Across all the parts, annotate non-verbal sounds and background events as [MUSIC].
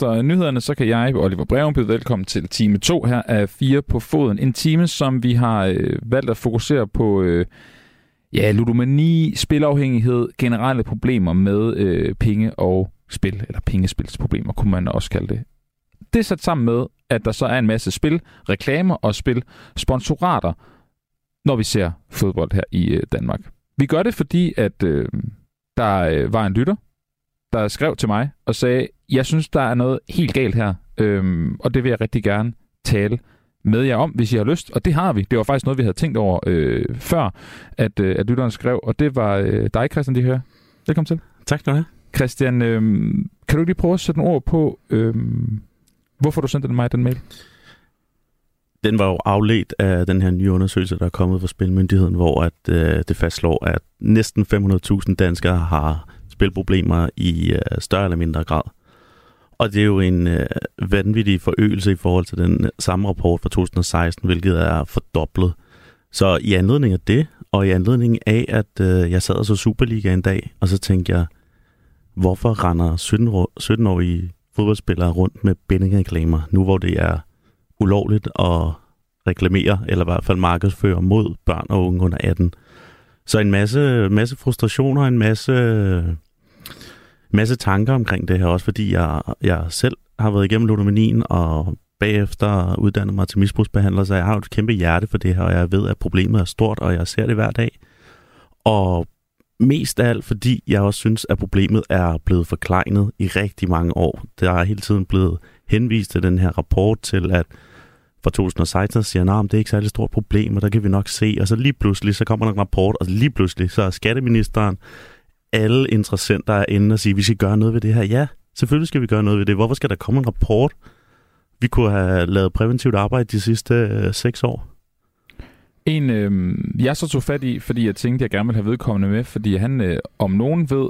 Efter nyhederne, så kan jeg, Oliver Breum, byde velkommen til time 2 her af 4 på foden. En time, som vi har øh, valgt at fokusere på øh, ja, ludomani, spilafhængighed, generelle problemer med øh, penge og spil, eller pengespilsproblemer, kunne man også kalde det. Det er sat sammen med, at der så er en masse spil, reklamer og spil, sponsorater, når vi ser fodbold her i øh, Danmark. Vi gør det, fordi at øh, der øh, var en lytter, der skrev til mig og sagde, jeg synes, der er noget helt galt her, øhm, og det vil jeg rigtig gerne tale med jer om, hvis I har lyst. Og det har vi. Det var faktisk noget, vi havde tænkt over øh, før, at, øh, at lytteren skrev. Og det var øh, dig, Christian, de hører. Velkommen til. Tak skal du have. Christian, øh, kan du lige prøve at sætte nogle ord på, øh, hvorfor du sendte mig den mail? Den var jo afledt af den her nye undersøgelse, der er kommet fra Spilmyndigheden, hvor at, øh, det fastslår, at næsten 500.000 danskere har spilproblemer i øh, større eller mindre grad. Og det er jo en øh, vanvittig forøgelse i forhold til den samme rapport fra 2016, hvilket er fordoblet. Så i anledning af det, og i anledning af, at øh, jeg sad og så Superliga en dag, og så tænkte jeg, hvorfor render 17-årige fodboldspillere rundt med bindingreklamer, nu hvor det er ulovligt at reklamere, eller i hvert fald markedsføre mod børn og unge under 18. Så en masse, masse frustrationer, en masse masse tanker omkring det her, også fordi jeg, jeg selv har været igennem ludomanien og bagefter uddannet mig til misbrugsbehandler, så jeg har et kæmpe hjerte for det her, og jeg ved, at problemet er stort, og jeg ser det hver dag. Og mest af alt, fordi jeg også synes, at problemet er blevet forkleinet i rigtig mange år. Der er hele tiden blevet henvist til den her rapport til, at fra 2016 siger, at det er ikke særlig stort problem, og der kan vi nok se. Og så lige pludselig, så kommer der en rapport, og lige pludselig, så er skatteministeren alle interessenter er inde og sige, at vi skal gøre noget ved det her. Ja, selvfølgelig skal vi gøre noget ved det. Hvorfor skal der komme en rapport? Vi kunne have lavet præventivt arbejde de sidste øh, seks år. En, øh, jeg så tog fat i, fordi jeg tænkte, at jeg gerne ville have vedkommende med, fordi han øh, om nogen ved,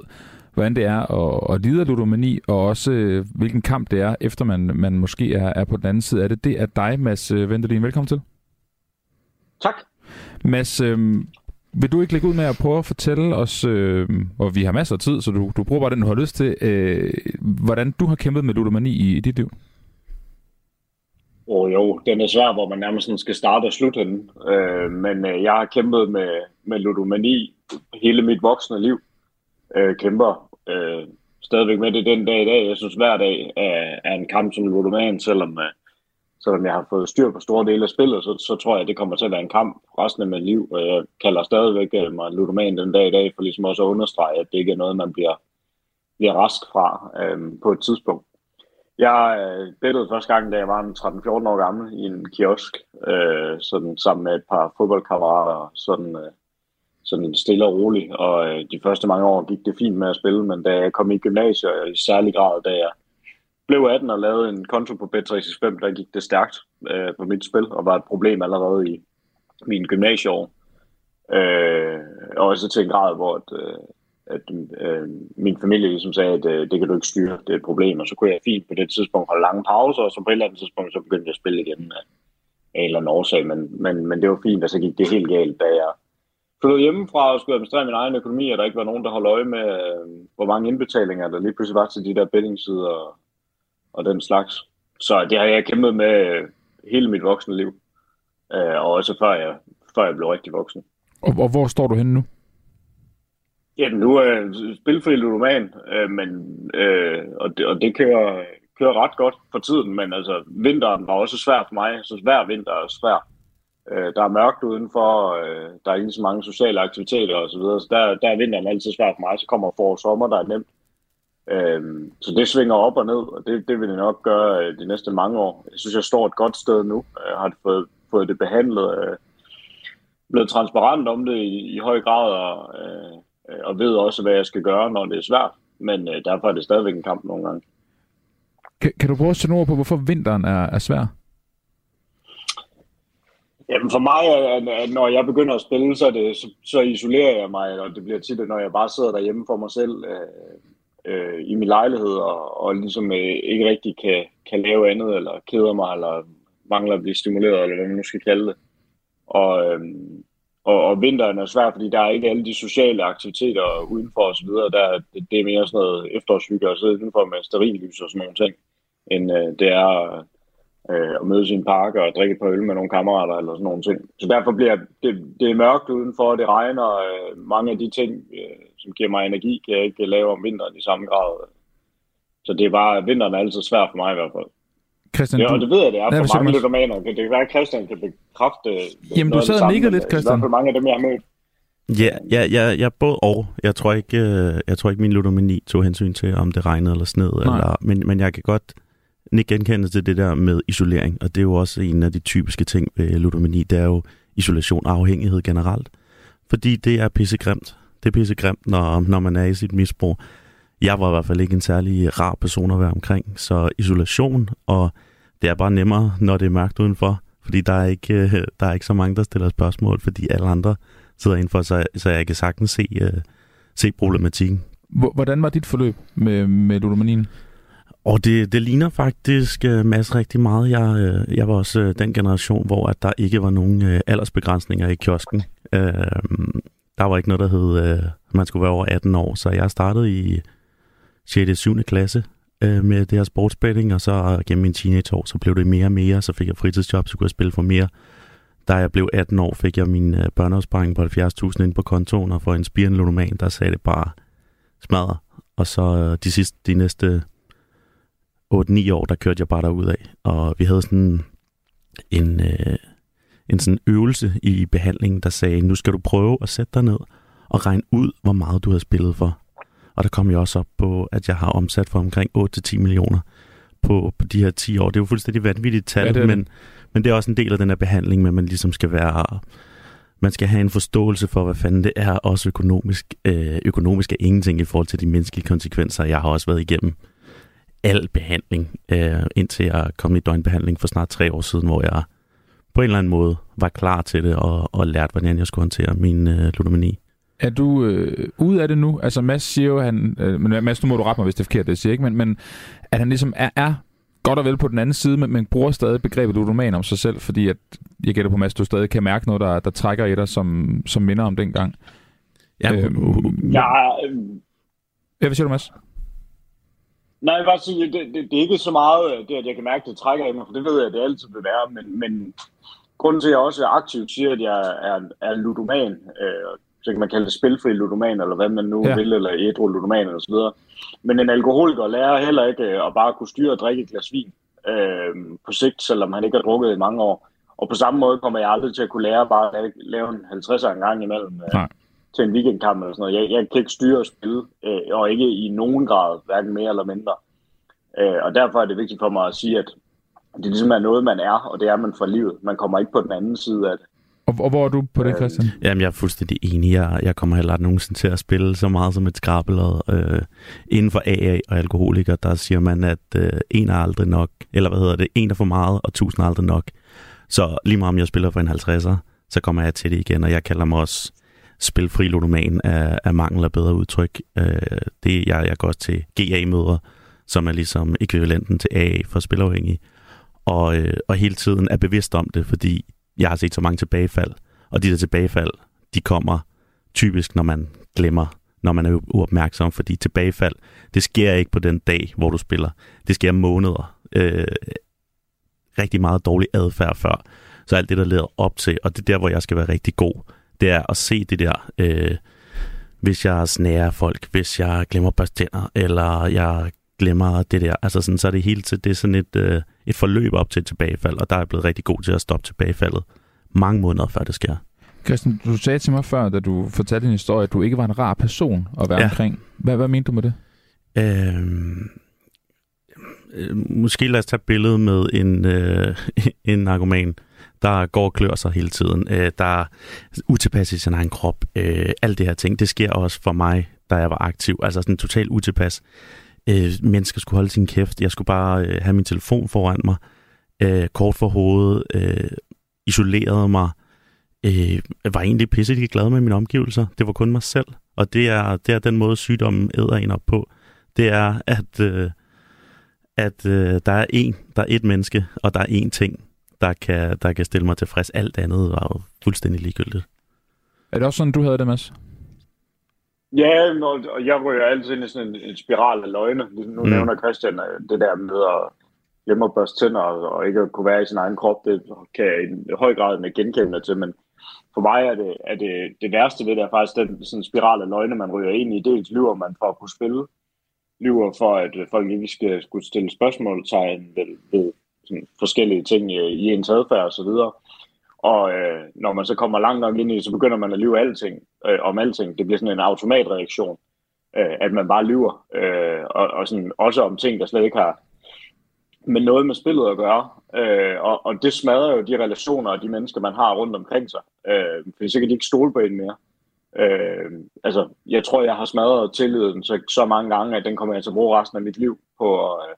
hvordan det er at, at lide af ludomani, og også øh, hvilken kamp det er, efter man, man måske er, er på den anden side af det. Det er dig, Mads øh, Ventelin. Velkommen til. Tak. Mads, øh, vil du ikke lægge ud med at prøve at fortælle os, øh, og vi har masser af tid, så du, du bruger bare den, du har lyst til, øh, hvordan du har kæmpet med ludomani i, i dit liv? Oh, jo, den er svær, hvor man nærmest skal starte og slutte den. Øh, men øh, jeg har kæmpet med, med ludomani hele mit voksne liv. Øh, kæmper øh, stadigvæk med det den dag i dag. Jeg synes, hver dag er, er en kamp som ludoman, selvom øh, selvom jeg har fået styr på store dele af spillet, så, så tror jeg, at det kommer til at være en kamp resten af mit liv. Og jeg kalder stadigvæk øh, mig en ludoman den dag i dag, for ligesom også at understrege, at det ikke er noget, man bliver, bliver rask fra øhm, på et tidspunkt. Jeg øh, bettede første gang, da jeg var 13-14 år gammel i en kiosk, øh, sådan, sammen med et par fodboldkammerater, sådan, øh, sådan stille og roligt. Og øh, de første mange år gik det fint med at spille, men da jeg kom i gymnasiet, og i særlig grad, da jeg blev 18 og lavede en konto på Bet365, der gik det stærkt øh, på mit spil, og var et problem allerede i min gymnasieår. Øh, og så til en grad, hvor at, øh, at øh, min familie ligesom sagde, at øh, det kan du ikke styre, det er et problem, og så kunne jeg fint på det tidspunkt holde lange pauser, og så på et eller andet tidspunkt, så begyndte jeg at spille igen af, af en eller anden årsag, men, men, men det var fint, og så gik det helt galt, da jeg flyttede hjemmefra og skulle administrere min egen økonomi, og der ikke var nogen, der holdt øje med, øh, hvor mange indbetalinger der lige pludselig var til de der bettingsider, og den slags. Så det har jeg kæmpet med hele mit voksne liv. Øh, og også før jeg, før jeg blev rigtig voksen. Og, og hvor står du henne nu? Jamen, nu er jeg spilfri ludoman, øh, men, øh, og, det, og det kører, kører ret godt for tiden, men altså, vinteren var også svær for mig. Så hver vinter er svær. Øh, der er mørkt udenfor, øh, der er ikke så mange sociale aktiviteter osv., så, videre, så der, der er vinteren altid svær for mig. Så kommer for sommer, der er nemt. Øhm, så det svinger op og ned, og det, det vil det nok gøre øh, de næste mange år. Jeg synes, jeg står et godt sted nu. Jeg har fået, fået det behandlet, øh, blevet transparent om det i, i høj grad, og, øh, og ved også, hvad jeg skal gøre, når det er svært. Men øh, derfor er det stadigvæk en kamp nogle gange. Kan, kan du prøve at sætte ord på, hvorfor vinteren er, er svær? Jamen for mig, at når jeg begynder at spille, så, det, så, så isolerer jeg mig, og det bliver tit, når jeg bare sidder derhjemme for mig selv. Øh, øh, i min lejlighed, og, og ligesom øh, ikke rigtig kan, kan lave andet, eller keder mig, eller mangler at blive stimuleret, eller hvad man nu skal kalde det. Og, øh, og, og vinteren er svært, fordi der er ikke alle de sociale aktiviteter udenfor osv. Der, det, det er mere sådan noget efterårshygge og sidde udenfor med sterillys og sådan nogle ting. end øh, det er øh, at mødes i en park og drikke på øl med nogle kammerater eller sådan nogle ting. Så derfor bliver det, det er mørkt udenfor, det regner. Øh, mange af de ting, øh, som giver mig energi, kan jeg ikke lave om vinteren i samme grad. Så det er bare, vinteren er altid svært for mig i hvert fald. Christian, Ja, du, og det ved jeg, det er Ja, for siger mange du, ludomaner. Det kan være, at Christian kan bekræfte Jamen, du sad og nikkede lidt, Christian. I hvert fald mange af dem, jeg har mødt. Ja, ja, ja, ja, både og. Jeg tror ikke, øh, jeg tror ikke min ludomani tog hensyn til, om det regnede eller sned. Eller, men, men jeg kan godt Nick genkendte til det der med isolering, og det er jo også en af de typiske ting ved ludomani, det er jo isolation og afhængighed generelt. Fordi det er pissegrimt. Det er pissegrimt, når, når man er i sit misbrug. Jeg var i hvert fald ikke en særlig rar person at være omkring, så isolation, og det er bare nemmere, når det er mørkt udenfor, fordi der er ikke, øh, der er ikke så mange, der stiller spørgsmål, fordi alle andre sidder indenfor, så, så jeg kan sagtens se, øh, se problematikken. Hvordan var dit forløb med, med ludomanien? Og det, det ligner faktisk uh, Mads rigtig meget. Jeg, uh, jeg var også uh, den generation, hvor at der ikke var nogen uh, aldersbegrænsninger i kiosken. Uh, der var ikke noget, der hed, uh, man skulle være over 18 år, så jeg startede i 6. og 7. klasse uh, med det her sportsbetting, og så gennem min teenageår, så blev det mere og mere, så fik jeg fritidsjob, så kunne jeg spille for mere. Da jeg blev 18 år, fik jeg min uh, børneopsparing på 70.000 ind på kontoen, og for en spirende ludoman, der sagde det bare smadret. Og så de sidste, de næste 8-9 år, der kørte jeg bare derud af. Og vi havde sådan en, øh, en sådan øvelse i behandlingen, der sagde, nu skal du prøve at sætte dig ned og regne ud, hvor meget du har spillet for. Og der kom jeg også op på, at jeg har omsat for omkring 8-10 millioner på, på de her 10 år. Det er jo fuldstændig vanvittigt tal, Ja, det men, men det er også en del af den her behandling, men man ligesom skal være... Man skal have en forståelse for, hvad fanden det er, også økonomisk. Øh, økonomisk er ingenting i forhold til de menneskelige konsekvenser. Jeg har også været igennem al behandling, øh, indtil jeg kom i døgnbehandling for snart tre år siden, hvor jeg på en eller anden måde var klar til det og, og lærte, hvordan jeg skulle håndtere min øh, ludomani. Er du øh, ude af det nu? Altså Mads siger jo, han, øh, men Mads, nu må du rette mig, hvis det er forkert, det jeg siger ikke, men, men at han ligesom er, er godt og vel på den anden side, men, men bruger stadig begrebet ludoman om sig selv, fordi at, jeg gætter på, Mads, du stadig kan mærke noget, der, der trækker i dig, som, som minder om dengang. Ja, øh, Ja, øh, Ja, hvad siger du, Mads? Nej, jeg vil bare sige, det, det, det er ikke så meget øh, det, at jeg kan mærke, at det trækker i mig, for det ved jeg, at det altid vil være, men, men grunden til, at jeg også aktivt siger, at jeg er, er ludoman, øh, så kan man kalde det spilfri ludoman, eller hvad man nu Ja. vil, eller ædru ludoman, eller så videre. Men en alkoholiker lærer heller ikke øh, at bare kunne styre og drikke et glas vin øh, på sigt, selvom han ikke har drukket i mange år. Og på samme måde kommer jeg aldrig til at kunne lære bare at lave, lave en 50'er en gang imellem. Øh, Nej. Til en weekendkamp eller sådan noget. Jeg, jeg kan ikke styre og spille, øh, og ikke i nogen grad, hverken mere eller mindre. Øh, og derfor er det vigtigt for mig at sige, at det ligesom er noget, man er, og det er man for livet. Man kommer ikke på den anden side af det. Og, og hvor er du på det, Øh, Christian? Jamen, jeg er fuldstændig enig. Jeg, jeg kommer heller aldrig nogensinde til at spille så meget som et skrabelod. Øh, inden for AA og alkoholiker, der siger man, at øh, en er aldrig nok, eller hvad hedder det, en er for meget, og tusind er aldrig nok. Så lige meget om jeg spiller for en 50'er, så kommer jeg til det igen, og jeg kalder mig også spilfri ludoman af, af mangel af bedre udtryk. Øh, det jeg, jeg går også til GA-møder, som er ligesom ekvivalenten til AA for spilafhængige, og, øh, og hele tiden er bevidst om det, fordi jeg har set så mange tilbagefald, og de der tilbagefald, de kommer typisk, når man glemmer, når man er uopmærksom, fordi tilbagefald, det sker ikke på den dag, hvor du spiller. Det sker måneder. Øh, rigtig meget dårlig adfærd før. Så alt det, der leder op til, og det er der, hvor jeg skal være rigtig god, det er at se det der, øh, hvis jeg snærer folk, hvis jeg glemmer børste tænder, eller jeg glemmer det der. Altså sådan, så er det hele tiden, det er sådan et, øh, et forløb op til et tilbagefald, og der er jeg blevet rigtig god til at stoppe tilbagefaldet mange måneder før det sker. Christian, du sagde til mig før, da du fortalte din historie, at du ikke var en rar person at være ja. Ja. omkring. Hvad, hvad mente du med det? Øhm, øh, måske lad os tage billedet med en, øh, [LAUGHS] en narkoman, der går og klør sig hele tiden, øh, der er utilpas i sin egen krop. Øh, alt det her ting, det sker også for mig, da jeg var aktiv. Altså sådan totalt utilpas. Øh, mennesker skulle holde sin kæft. Jeg skulle bare øh, have min telefon foran mig, øh, kort for hovedet, øh, isolerede mig, øh, var egentlig pisse glad med mine omgivelser. Det var kun mig selv. Og det er, det er den måde, sygdommen æder en op på. Det er, at, øh, at øh, der er en, der er et menneske, og der er én ting, der kan, der kan stille mig tilfreds. Alt andet var jo fuldstændig ligegyldigt. Er det også sådan, du havde det, Mads? Ja, og jeg ryger altid ind i sådan en, en spiral af løgne. Ligesom nu Mm. nævner Christian øh, det der med at glemmer at børste tænder og, og ikke at kunne være i sin egen krop, det kan jeg i høj grad med genkende til, men for mig er det, er det, det værste ved det er faktisk den sådan spiral af løgne, man ryger ind i. Dels lyver man for at kunne spille, lyver for, at folk ikke skal skulle stille spørgsmålstegn ved, ved sådan forskellige ting i, i ens adfærd og så videre. Og øh, når man så kommer langt nok ind i så begynder man at lyve alting, øh, om alting. Det bliver sådan en automatreaktion, øh, at man bare lyver. Øh, og, og sådan, også om ting, der slet ikke har med noget med spillet at gøre. Øh, og, og det smadrer jo de relationer og de mennesker, man har rundt omkring sig. Øh, for så kan de ikke stole på en mere. Øh, altså, jeg tror, jeg har smadret tilliden så, så mange gange, at den kommer jeg til at bruge resten af mit liv på, øh,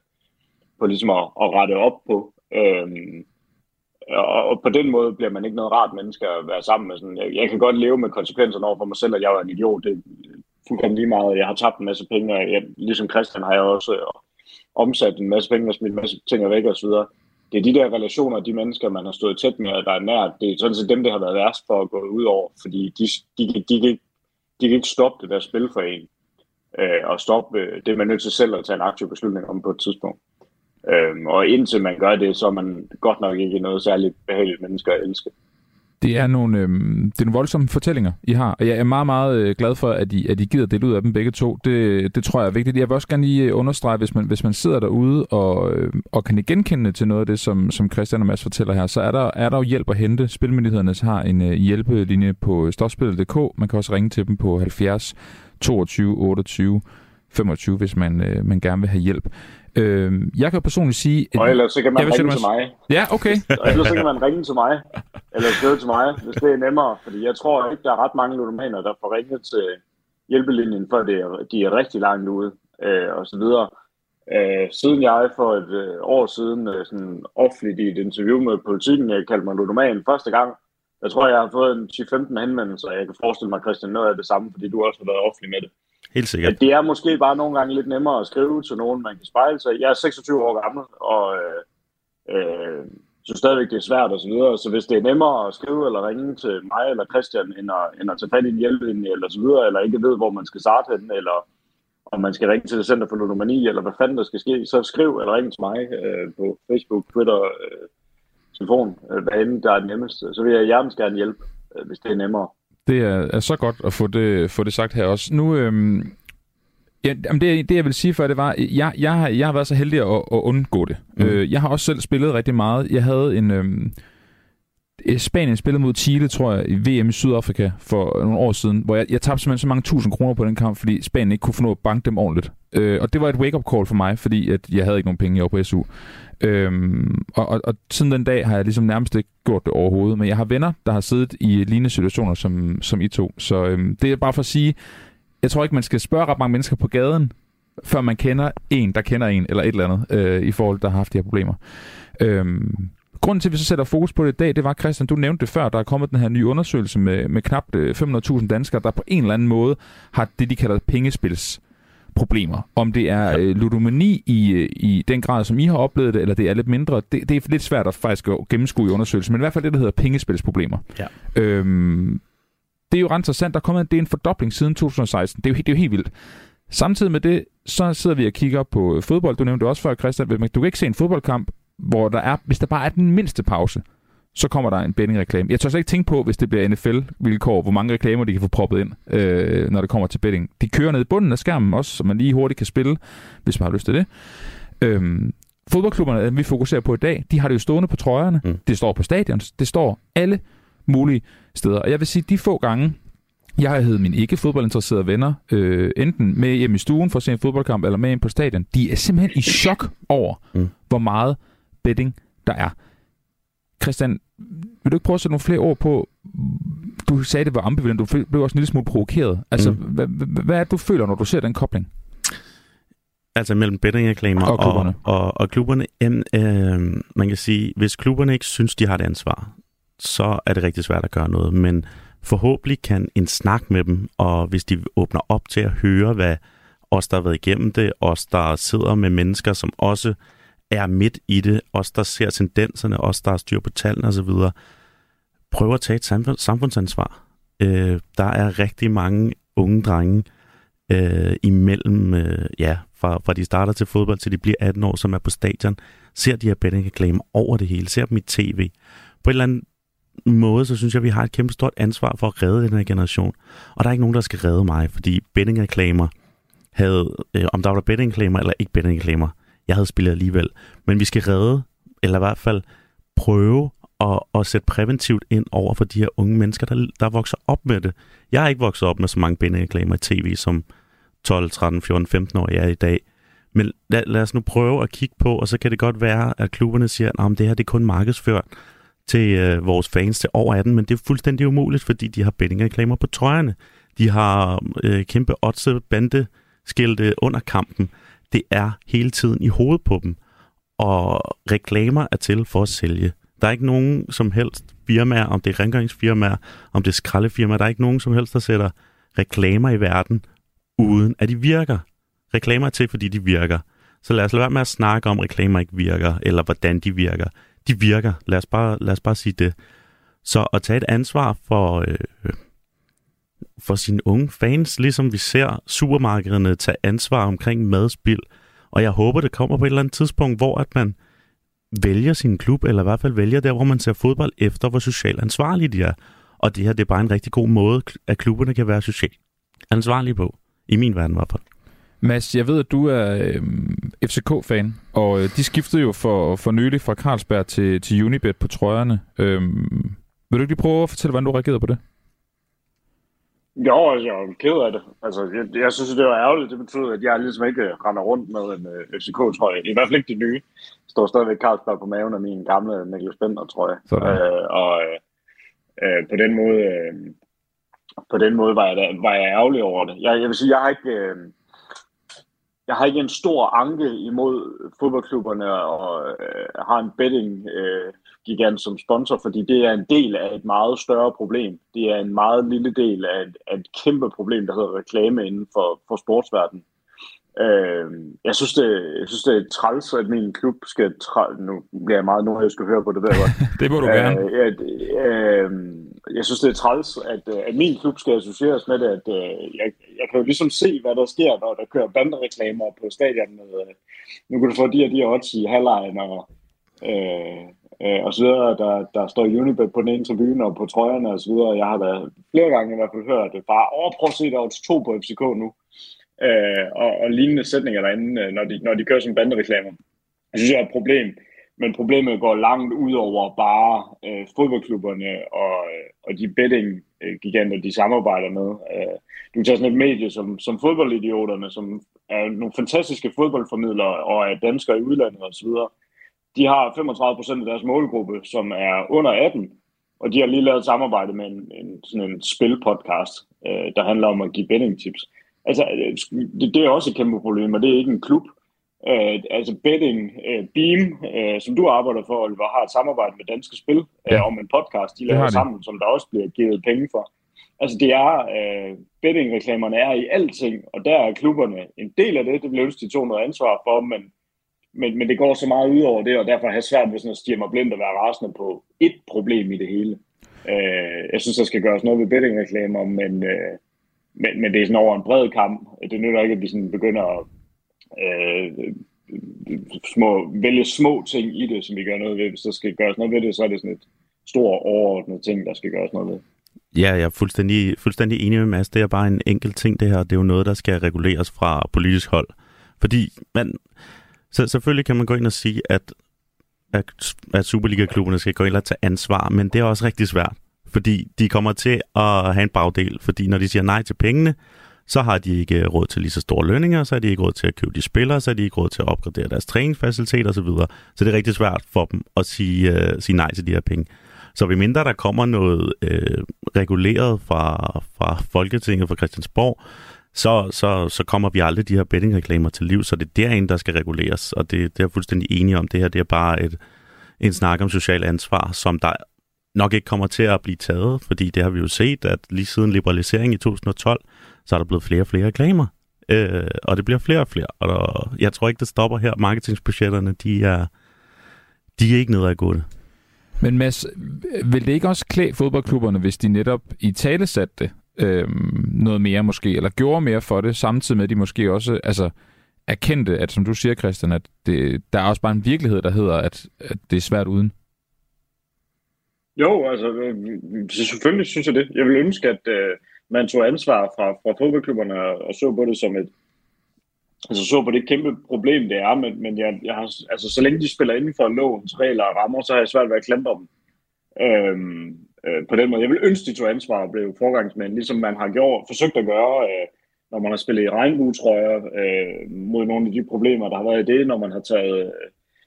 på ligesom at, at rette op på. Øhm, og, og på den måde bliver man ikke noget rart menneske at være sammen med. Sådan, jeg, jeg kan godt leve med konsekvenserne over for mig selv, at jeg var en idiot. Det er fuldkommen lige meget. Jeg har tabt en masse penge, og jeg, ligesom Christian har jeg også omsat en masse penge og smidt en masse ting væk og så videre. Det er de der relationer, de mennesker, man har stået tæt med, der er nært. Det er sådan set dem, det har været værst for at gå ud over, fordi de, de, de, de, de, de kan ikke stoppe det der spil for en, øh, og stoppe øh, det, er man nødt til selv at tage en aktiv beslutning om på et tidspunkt. Øhm, og indtil man gør det, så er man godt nok ikke noget særligt behageligt menneske at elske. Det er nogle, øh, det er nogle voldsomme fortællinger, I har, og jeg er meget, meget øh, glad for, at I, at I gider dele ud af dem begge to. Det, det tror jeg er vigtigt. Jeg vil også gerne lige øh, understrege, hvis man, hvis man sidder derude og, øh, og kan genkende til noget af det, som, som Christian og Mads fortæller her, så er der, er der jo hjælp at hente. Spilmyndighederne har en øh, hjælpelinje på øh, stofspillet.dk. Man kan også ringe til dem på 70 22 28 25, hvis man, øh, man gerne vil have hjælp. Øh, jeg kan personligt sige... At, og ellers så kan man ringe til mig. Ja, okay. [LAUGHS] og ellers så kan man ringe til mig, eller skrive til mig, hvis det er nemmere. Fordi jeg tror ikke, der er ret mange ludomaner, der får ringet til hjælpelinjen, før det er, de er rigtig langt ude, øh, og så videre. Øh, siden jeg for et øh, år siden øh, sådan offentligt i et interview med politikken, jeg kaldte mig ludoman første gang, jeg tror, jeg har fået en 10-15 henvendelser, og jeg kan forestille mig, Christian, noget af det samme, fordi du også har været offentlig med det. Helt sikkert. Det er måske bare nogle gange lidt nemmere at skrive til nogen, man kan spejle sig. Jeg er 26 år gammel, og øh, øh, så stadigvæk det er svært og så videre. Så hvis det er nemmere at skrive eller ringe til mig eller Christian, end at, end at tage fat i en hjælpelinje eller så videre, eller ikke ved, hvor man skal starte hen, eller om man skal ringe til det Center for Ludomani, eller hvad fanden der skal ske, så skriv eller ring til mig øh, på Facebook, Twitter, øh, telefon, øh, hvad end der er nemmest. Så vil jeg hjertens gerne hjælpe, øh, hvis det er nemmere. Det er, er så godt at få det, få det sagt her også. Nu, øhm, ja, jamen det, det jeg vil sige før, det var, jeg, jeg, har, jeg har været så heldig at, at undgå det. Mm. Øh, jeg har også selv spillet rigtig meget. Jeg havde en... Øhm, Øh, Spanien spillede mod Chile, tror jeg, i VM i Sydafrika for nogle år siden, hvor jeg, jeg tabte simpelthen så mange tusind kroner på den kamp, fordi Spanien ikke kunne få noget at banke dem ordentligt. Øh, og det var et wake-up call for mig, fordi at jeg havde ikke nogen penge, i år på SU. Øhm, og, og, og siden den dag har jeg ligesom nærmest ikke gjort det overhovedet, men jeg har venner, der har siddet i lignende situationer som, som I to. Så øhm, det er bare for at sige, jeg tror ikke, man skal spørge ret mange mennesker på gaden, før man kender en, der kender en, eller et eller andet, øh, i forhold der har haft de her problemer. Øhm, grunden til, at vi så sætter fokus på det i dag, det var, Christian, du nævnte det før, der er kommet den her nye undersøgelse med, med knap 500.000 øh, danskere, der på en eller anden måde har det, de kalder pengespils problemer. Om det er øh, ludomani i, øh, i den grad, som I har oplevet det, eller det er lidt mindre, det, det er lidt svært at faktisk at gennemskue i undersøgelsen, men i hvert fald det, der hedder pengespilsproblemer. Ja. Øhm, det er jo ret interessant. Der er kommet det er en fordobling siden 2016. Det er jo, det er jo helt vildt. Samtidig med det, så sidder vi og kigger på fodbold. Du nævnte også før, Christian. Du kan ikke se en fodboldkamp, hvor der er, hvis der bare er den mindste pause, så kommer der en betting-reklame. Jeg tør slet ikke tænke på, hvis det bliver NFL-vilkår, hvor mange reklamer de kan få proppet ind, øh, når det kommer til betting. De kører ned i bunden af skærmen også, så man lige hurtigt kan spille, hvis man har lyst til det. Øhm, fodboldklubberne, vi fokuserer på i dag, de har det jo stående på trøjerne. Mm. Det står på stadion. Det står alle mulige steder. Og jeg vil sige, de få gange, jeg har heddet mine ikke fodboldinteresserede venner, øh, enten med hjem i stuen for at se en fodboldkamp, eller med ind på stadion, de er simpelthen i chok over, mm. hvor meget betting der er. Christian, vil du ikke prøve at sætte nogle flere ord på, du sagde, det var ambivalent, du blev også en lille smule provokeret. Altså, mm. hvad, hvad er det, du føler, når du ser den kobling? Altså mellem bettingreklamer og klubberne. Og, og, og klubberne, jamen, øh, man kan sige, hvis klubberne ikke synes, de har det ansvar, så er det rigtig svært at gøre noget. Men forhåbentlig kan en snak med dem, og hvis de åbner op til at høre, hvad os, der har været igennem det, os, der sidder med mennesker, som også er midt i det, os der ser tendenserne, os der har styr på tallene osv., prøver at tage et samfundsansvar. Øh, der er rigtig mange unge drenge, øh, imellem, øh, ja, fra, fra de starter til fodbold til de bliver 18 år, som er på stadion, ser de her bettingreklamer over det hele, ser dem i tv. På en eller anden måde, så synes jeg, at vi har et kæmpe stort ansvar for at redde den her generation. Og der er ikke nogen, der skal redde mig, fordi bettingreklamer havde, øh, om der var bettingreklamer eller ikke bettingreklamer, jeg havde spillet alligevel. Men vi skal redde, eller i hvert fald prøve at, at sætte præventivt ind over for de her unge mennesker, der, der vokser op med det. Jeg har ikke vokset op med så mange bindereklamer i tv, som 12, 13, 14, 15 år jeg er i dag. Men lad, lad os nu prøve at kigge på, og så kan det godt være, at klubberne siger, at det her det er kun markedsført til øh, vores fans til over 18, men det er fuldstændig umuligt, fordi de har bettingreklamer på trøjerne. De har øh, kæmpe odds bandeskilte under kampen. Det er hele tiden i hovedet på dem. Og reklamer er til for at sælge. Der er ikke nogen som helst firmaer, om det er rengøringsfirmaer, om det er skraldefirmaer, der er ikke nogen som helst, der sætter reklamer i verden, uden at de virker. Reklamer er til, fordi de virker. Så lad os lade være med at snakke om, at reklamer ikke virker, eller hvordan de virker. De virker. Lad os bare, lad os bare sige det. Så at tage et ansvar for, øh, for sine unge fans, ligesom vi ser supermarkederne tage ansvar omkring madspild. Og jeg håber, det kommer på et eller andet tidspunkt, hvor at man vælger sin klub, eller i hvert fald vælger der, hvor man ser fodbold efter, hvor socialt ansvarlige de er. Og det her, det er bare en rigtig god måde, at klubberne kan være socialt ansvarlige på. I min verden i hvert fald. Mads, jeg ved, at du er øh, FCK-fan, og øh, de skiftede jo for, for nylig fra Carlsberg til, til Unibet på trøjerne. Øh, vil du ikke lige prøve at fortælle, hvordan du reagerede på det? Jo, altså, jeg er ked af det. Altså, jeg, jeg synes, det var ærgerligt. Det betyder, at jeg ligesom ikke render rundt med en uh, øh, FCK-trøje. I hvert fald ikke de nye. Der står stadigvæk Carlsberg på maven af min gamle Niklas Bender, tror jeg. Uh, og uh, på den måde, uh, på den måde var, jeg, da, var jeg ærgerlig over det. Jeg, jeg vil sige, jeg har ikke... Uh, jeg har ikke en stor anke imod fodboldklubberne og øh, har en betting øh, gigant som sponsor, fordi det er en del af et meget større problem. Det er en meget lille del af et, af et kæmpe problem, der hedder reklame inden for, for sportsverdenen. Øh, jeg, synes, det, jeg synes, det er træls, at min klub skal... Træ... Nu bliver jeg meget nordjysk at høre på det, der [LAUGHS] det må du gerne. Øh, at, øh, jeg synes, det er træls, at, øh, at min klub skal associeres med det. At, øh, jeg, jeg kan jo ligesom se, hvad der sker, når der kører bandereklamer på stadion. Øh, nu kan du få de her de odds i halvlejen og, øh, øh, og så videre. Der, der står Unibet på den ene tribune og på trøjerne og så videre. Jeg har da flere gange i hvert fald hørt det. Bare åh, prøv at se, der er to på FCK nu. Øh, og, og lignende sætninger derinde, øh, når de, når de kører som bandereklamer. Jeg synes, det er et problem. Men problemet går langt ud over bare øh, fodboldklubberne og, øh, og de betting-giganter, de samarbejder med. Øh, du tager sådan et medie som, som fodboldidioterne, som er nogle fantastiske fodboldformidlere og er danskere i udlandet osv. De har 35 procent af deres målgruppe, som er under 18, og de har lige lavet et samarbejde med en, en, sådan en spilpodcast, øh, der handler om at give betting-tips. Altså, øh, det, det er også et kæmpe problem, og det er ikke en klub. Uh, altså betting uh, Beam, uh, som du arbejder for, Oliver, har et samarbejde med Danske Spil uh, ja. om en podcast, de laver sammen, som der også bliver givet penge for. Altså det er, uh, betting-reklamerne er i alting, og der er klubberne en del af det, det bliver de to noget ansvar for, men, men, men det går så meget ud over det, og derfor har jeg svært ved sådan at stige mig blind og være rasende på et problem i det hele. Øh, jeg synes, der skal gøres noget ved bettingreklamer, men, øh, men, men det er sådan over en bred kamp. Det nytter ikke, at vi sådan begynder at øh, små, vælge små ting i det, som vi gør noget ved. Hvis der skal gøres noget ved det, så er det sådan et stort overordnet ting, der skal gøres noget ved. Ja, jeg er fuldstændig, fuldstændig enig med Mads. Det er bare en enkelt ting, det her. Det er jo noget, der skal reguleres fra politisk hold. Fordi man, så selvfølgelig kan man gå ind og sige, at, at, at Superliga-klubberne skal gå ind og tage ansvar, men det er også rigtig svært. Fordi de kommer til at have en bagdel, fordi når de siger nej til pengene, så har de ikke øh, råd til lige så store lønninger, så har de ikke råd til at købe de spillere, så har de ikke råd til at opgradere deres træningsfaciliteter osv. Så, så det er rigtig svært for dem at sige, uh, sige nej til de her penge. Så vi mindre der kommer noget uh, reguleret fra, fra Folketinget, fra Christiansborg, så, så, så kommer vi aldrig de her bettingreklamer til liv, så det er derinde, der skal reguleres, og det, det er jeg fuldstændig enig om. Det her det er bare et, en snak om social ansvar, som der nok ikke kommer til at blive taget, fordi det har vi jo set, at lige siden liberaliseringen i 2012, så er der blevet flere og flere reklamer. Øh, og det bliver flere og flere. Og der, jeg tror ikke, det stopper her. Marketingsbudgetterne, de er, de er ikke nede af gulvet. Men Mads, vil det ikke også klæde fodboldklubberne, hvis de netop i tale satte det? Øh, noget mere måske, eller gjorde mere for det, samtidig med, at de måske også altså, erkendte, at som du siger, Christian, at det, der er også bare en virkelighed, der hedder, at, at det er svært uden? Jo, altså øh, selvfølgelig synes jeg det. Jeg vil ønske, at øh, man tog ansvar fra, fra fodboldklubberne og så på det som et, altså så på det kæmpe problem, det er, men, men jeg, jeg har, altså, så længe de spiller inden for lovens regler og rammer, så har jeg svært ved at klandre dem. Øhm, øh, på den måde. Jeg vil ønske, de tog ansvar og blev forgangsmænd, ligesom man har gjort, forsøgt at gøre, øh, når man har spillet i regnbuetrøjer øh, mod nogle af de problemer, der har været i det, når man har taget øh,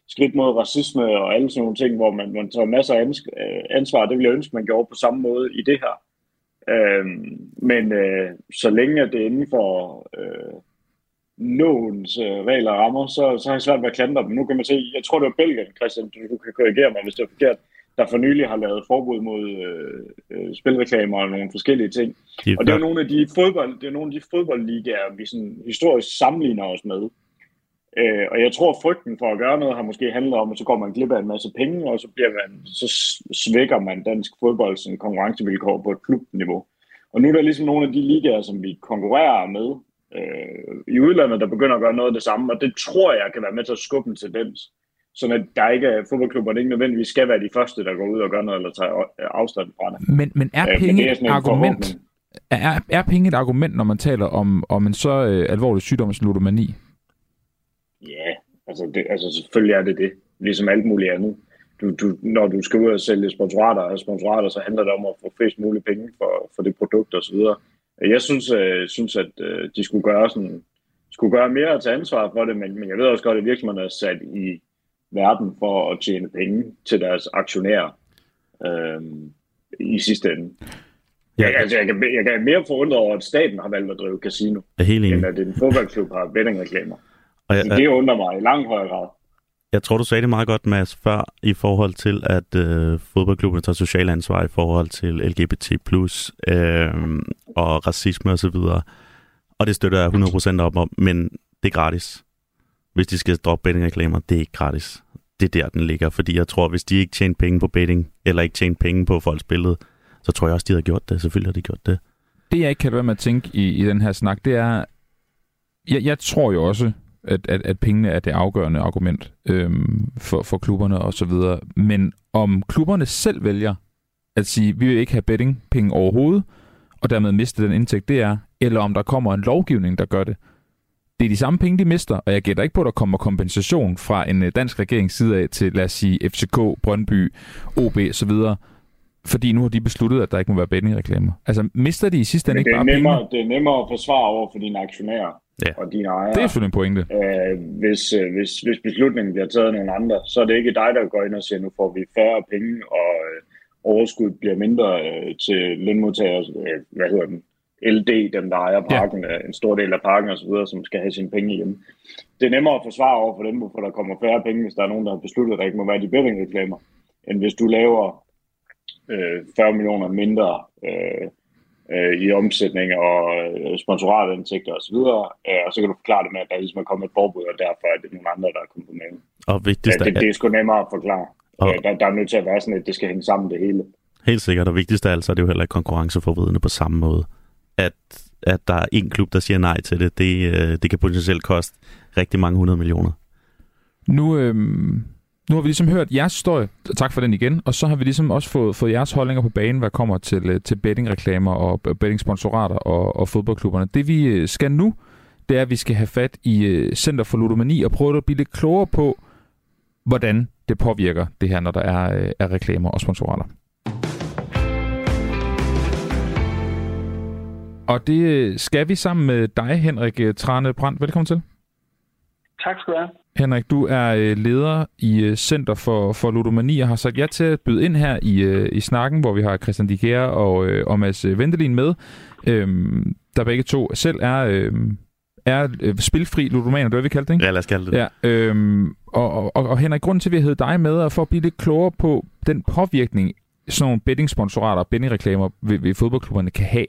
skridt mod racisme og alle sådan nogle ting, hvor man, man tager masser af øh, ansvar. Det vil jeg ønske, man gjorde på samme måde i det her. Øh, men øh, så længe det er inden for øh, lovens øh, regler og rammer, så, så har jeg svært ved at klandre dem. Nu kan man se, jeg tror det var Belgien, Christian, du kan korrigere mig, hvis det er forkert, der for nylig har lavet forbud mod øh, øh, spilreklamer og nogle forskellige ting. De, og det er nogle af de fodbold, det er nogle af de fodboldligaer, vi sådan historisk sammenligner os med. Øh, og jeg tror, at frygten for at gøre noget har måske handlet om, at så går man glip af en masse penge, og så, bliver man, så svækker man dansk fodbolds konkurrencevilkår på et klubniveau. Og nu er der ligesom nogle af de ligaer, som vi konkurrerer med øh, i udlandet, der begynder at gøre noget af det samme, og det tror jeg kan være med til at skubbe en tendens. Så at der ikke er fodboldklubber, ikke nødvendigvis skal være de første, der går ud og gør noget, eller tager afstand fra det. Men, men er øh, penge et argument? Er, er penge et argument, når man taler om, om en så øh, alvorlig sygdom som ludomani? Ja, altså, det, altså selvfølgelig er det det. Ligesom alt muligt andet. Du, du, når du skal ud og sælge sponsorater og sponsorater, så handler det om at få flest mulige penge for, for det produkt og så videre. Jeg synes, øh, synes at øh, de skulle gøre, sådan, skulle gøre mere at tage ansvar for det, men, men jeg ved også godt, at virksomhederne er sat i verden for at tjene penge til deres aktionærer øh, i sidste ende. Ja. Jeg, altså, jeg, kan, jeg kan mere forundre over, at staten har valgt at drive casino, helt end at en fodboldklub har bettingreklamer. Og jeg, det undrer mig i langt højere grad. Jeg tror, du sagde det meget godt, Mads, før i forhold til, at øh, fodboldklubben tager social ansvar i forhold til LGBT+, øh, og racisme osv. Og, og det støtter jeg 100% op om, men det er gratis. Hvis de skal droppe bettingreklamer, det er ikke gratis. Det er der, den ligger, fordi jeg tror, hvis de ikke tjener penge på betting, eller ikke tjener penge på folks billede, så tror jeg også, de har gjort det. Selvfølgelig har de gjort det. Det, jeg ikke kan være med at tænke i, i den her snak, det er, jeg, jeg tror jo også, at, at, at pengene er det afgørende argument øhm, for, for klubberne og så videre. Men om klubberne selv vælger at sige, vi vil ikke have bettingpenge overhovedet, og dermed miste den indtægt, det er, eller om der kommer en lovgivning, der gør det. Det er de samme penge, de mister, og jeg gætter ikke på, at der kommer kompensation fra en øh, dansk regerings side af til, lad os sige, FCK, Brøndby, OB osv., fordi nu har de besluttet, at der ikke må være bettingreklamer. Altså, mister de i sidste ende ikke bare nemmere, penge? Det er nemmere at forsvare over for dine aktionærer ja. og dine ejere. Det er selvfølgelig en pointe. Øh, hvis, øh, hvis, hvis beslutningen bliver taget af nogle andre, så er det ikke dig, der går ind og siger, nu får vi færre penge, og øh, overskud bliver mindre øh, til lønmodtagere, øh, hvad hedder den, LD, dem der ejer parken, ja. en stor del af parken osv., som skal have sine penge hjem. Det er nemmere at forsvare over for dem, hvorfor der kommer færre penge, hvis der er nogen, der har besluttet, at der ikke må være de bettingreklamer, end hvis du laver øh, 40 millioner mindre øh, øh, i omsætning og øh, sponsoratindtægter osv., øh, og så kan du forklare det med, at der ligesom er kommet et forbud, og derfor er det nogle andre, der er kommet på maven. Og vigtigst ja, det, det er sgu nemmere at forklare. Og... Øh, der, der er nødt til at være sådan, at det skal hænge sammen det hele. Helt sikkert, og vigtigst af alt, så er det jo heller ikke konkurrenceforvridende på samme måde. At, at der er en klub, der siger nej til det, det, øh, det kan potentielt koste rigtig mange hundrede millioner. Nu, øh, nu har vi ligesom hørt jeres historie, tak for den igen, og så har vi ligesom også fået, fået jeres holdninger på banen, hvad kommer til, øh, til bettingreklamer og øh, bettingsponsorater og, og fodboldklubberne. Det vi skal nu, det er, at vi skal have fat i Center for Ludomani og prøve at blive lidt klogere på, hvordan det påvirker det her, når der er, er reklamer og sponsorater. Og det skal vi sammen med dig, Henrik Trane Brandt. Velkommen til. Tak skal du have. Henrik, du er øh, leder i øh, Center for, for Ludomani og har sagt ja til at byde ind her i, øh, i snakken, hvor vi har Christian Diger og, og Mads Vendelin med, øhm, der begge to selv er, øhm, er spilfri ludomaner, det er vi kaldt det, ikke? Ja, lad os kalde det. Ja, øhm, og, og, og Henrik, grunden til, at vi har dig med, er for at blive lidt klogere på den påvirkning, sådan nogle bettingsponsorater og bettingreklamer ved, ved fodboldklubberne kan have.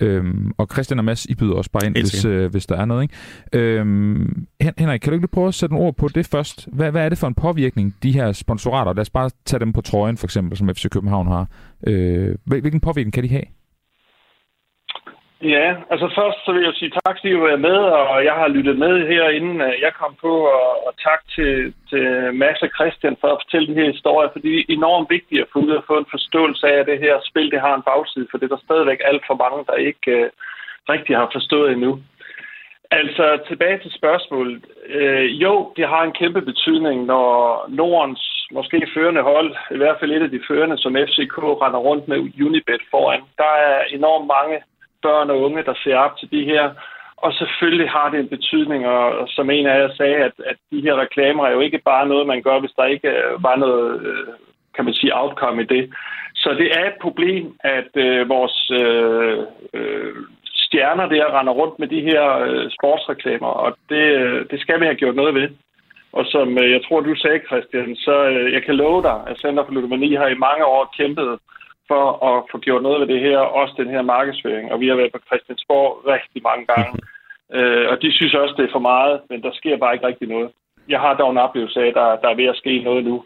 Øhm, og Christian og Mads, I byder også bare ind, hvis, øh, hvis der er noget. Ikke? Øhm, Henrik, kan du ikke prøve at sætte nogle ord på det først? Hvad, hvad er det for en påvirkning, de her sponsorater, lad os bare tage dem på trøjen for eksempel, som FC København har. Øh, hvilken påvirkning kan de have? Ja, altså først så vil jeg sige tak, fordi du er med, og jeg har lyttet med her, inden øh, jeg kom på, og, og tak til, til Mads og Christian for at fortælle den her historie, for det er enormt vigtigt at få ud og få en forståelse af, at det her spil det har en bagside, for det er der stadigvæk alt for mange, der ikke uh, rigtig har forstået endnu. Altså tilbage til spørgsmålet. Øh, jo, det har en kæmpe betydning, når Nordens måske førende hold, i hvert fald et af de førende, som FCK render rundt med Unibet foran. Der er enormt mange børn og unge, der ser op til de her. Og selvfølgelig har det en betydning, og som en af jer sagde, at, at de her reklamer er jo ikke bare noget, man gør, hvis der ikke øh, var noget, øh, kan man sige, outcome i det. Så det er et problem, at øh, vores øh, øh, stjerner der render rundt med de her øh, sportsreklamer, og det, øh, det skal vi have gjort noget ved. Og som øh, jeg tror, du sagde, Christian, så øh, jeg kan love dig, at Center for Ludomani har i mange år kæmpet for at få gjort noget ved det her, også den her markedsføring. Og vi har været på Christiansborg rigtig mange gange. øh, og de synes også, det er for meget, men der sker bare ikke rigtig noget. Jeg har dog en oplevelse af, at der, der er ved at ske noget nu.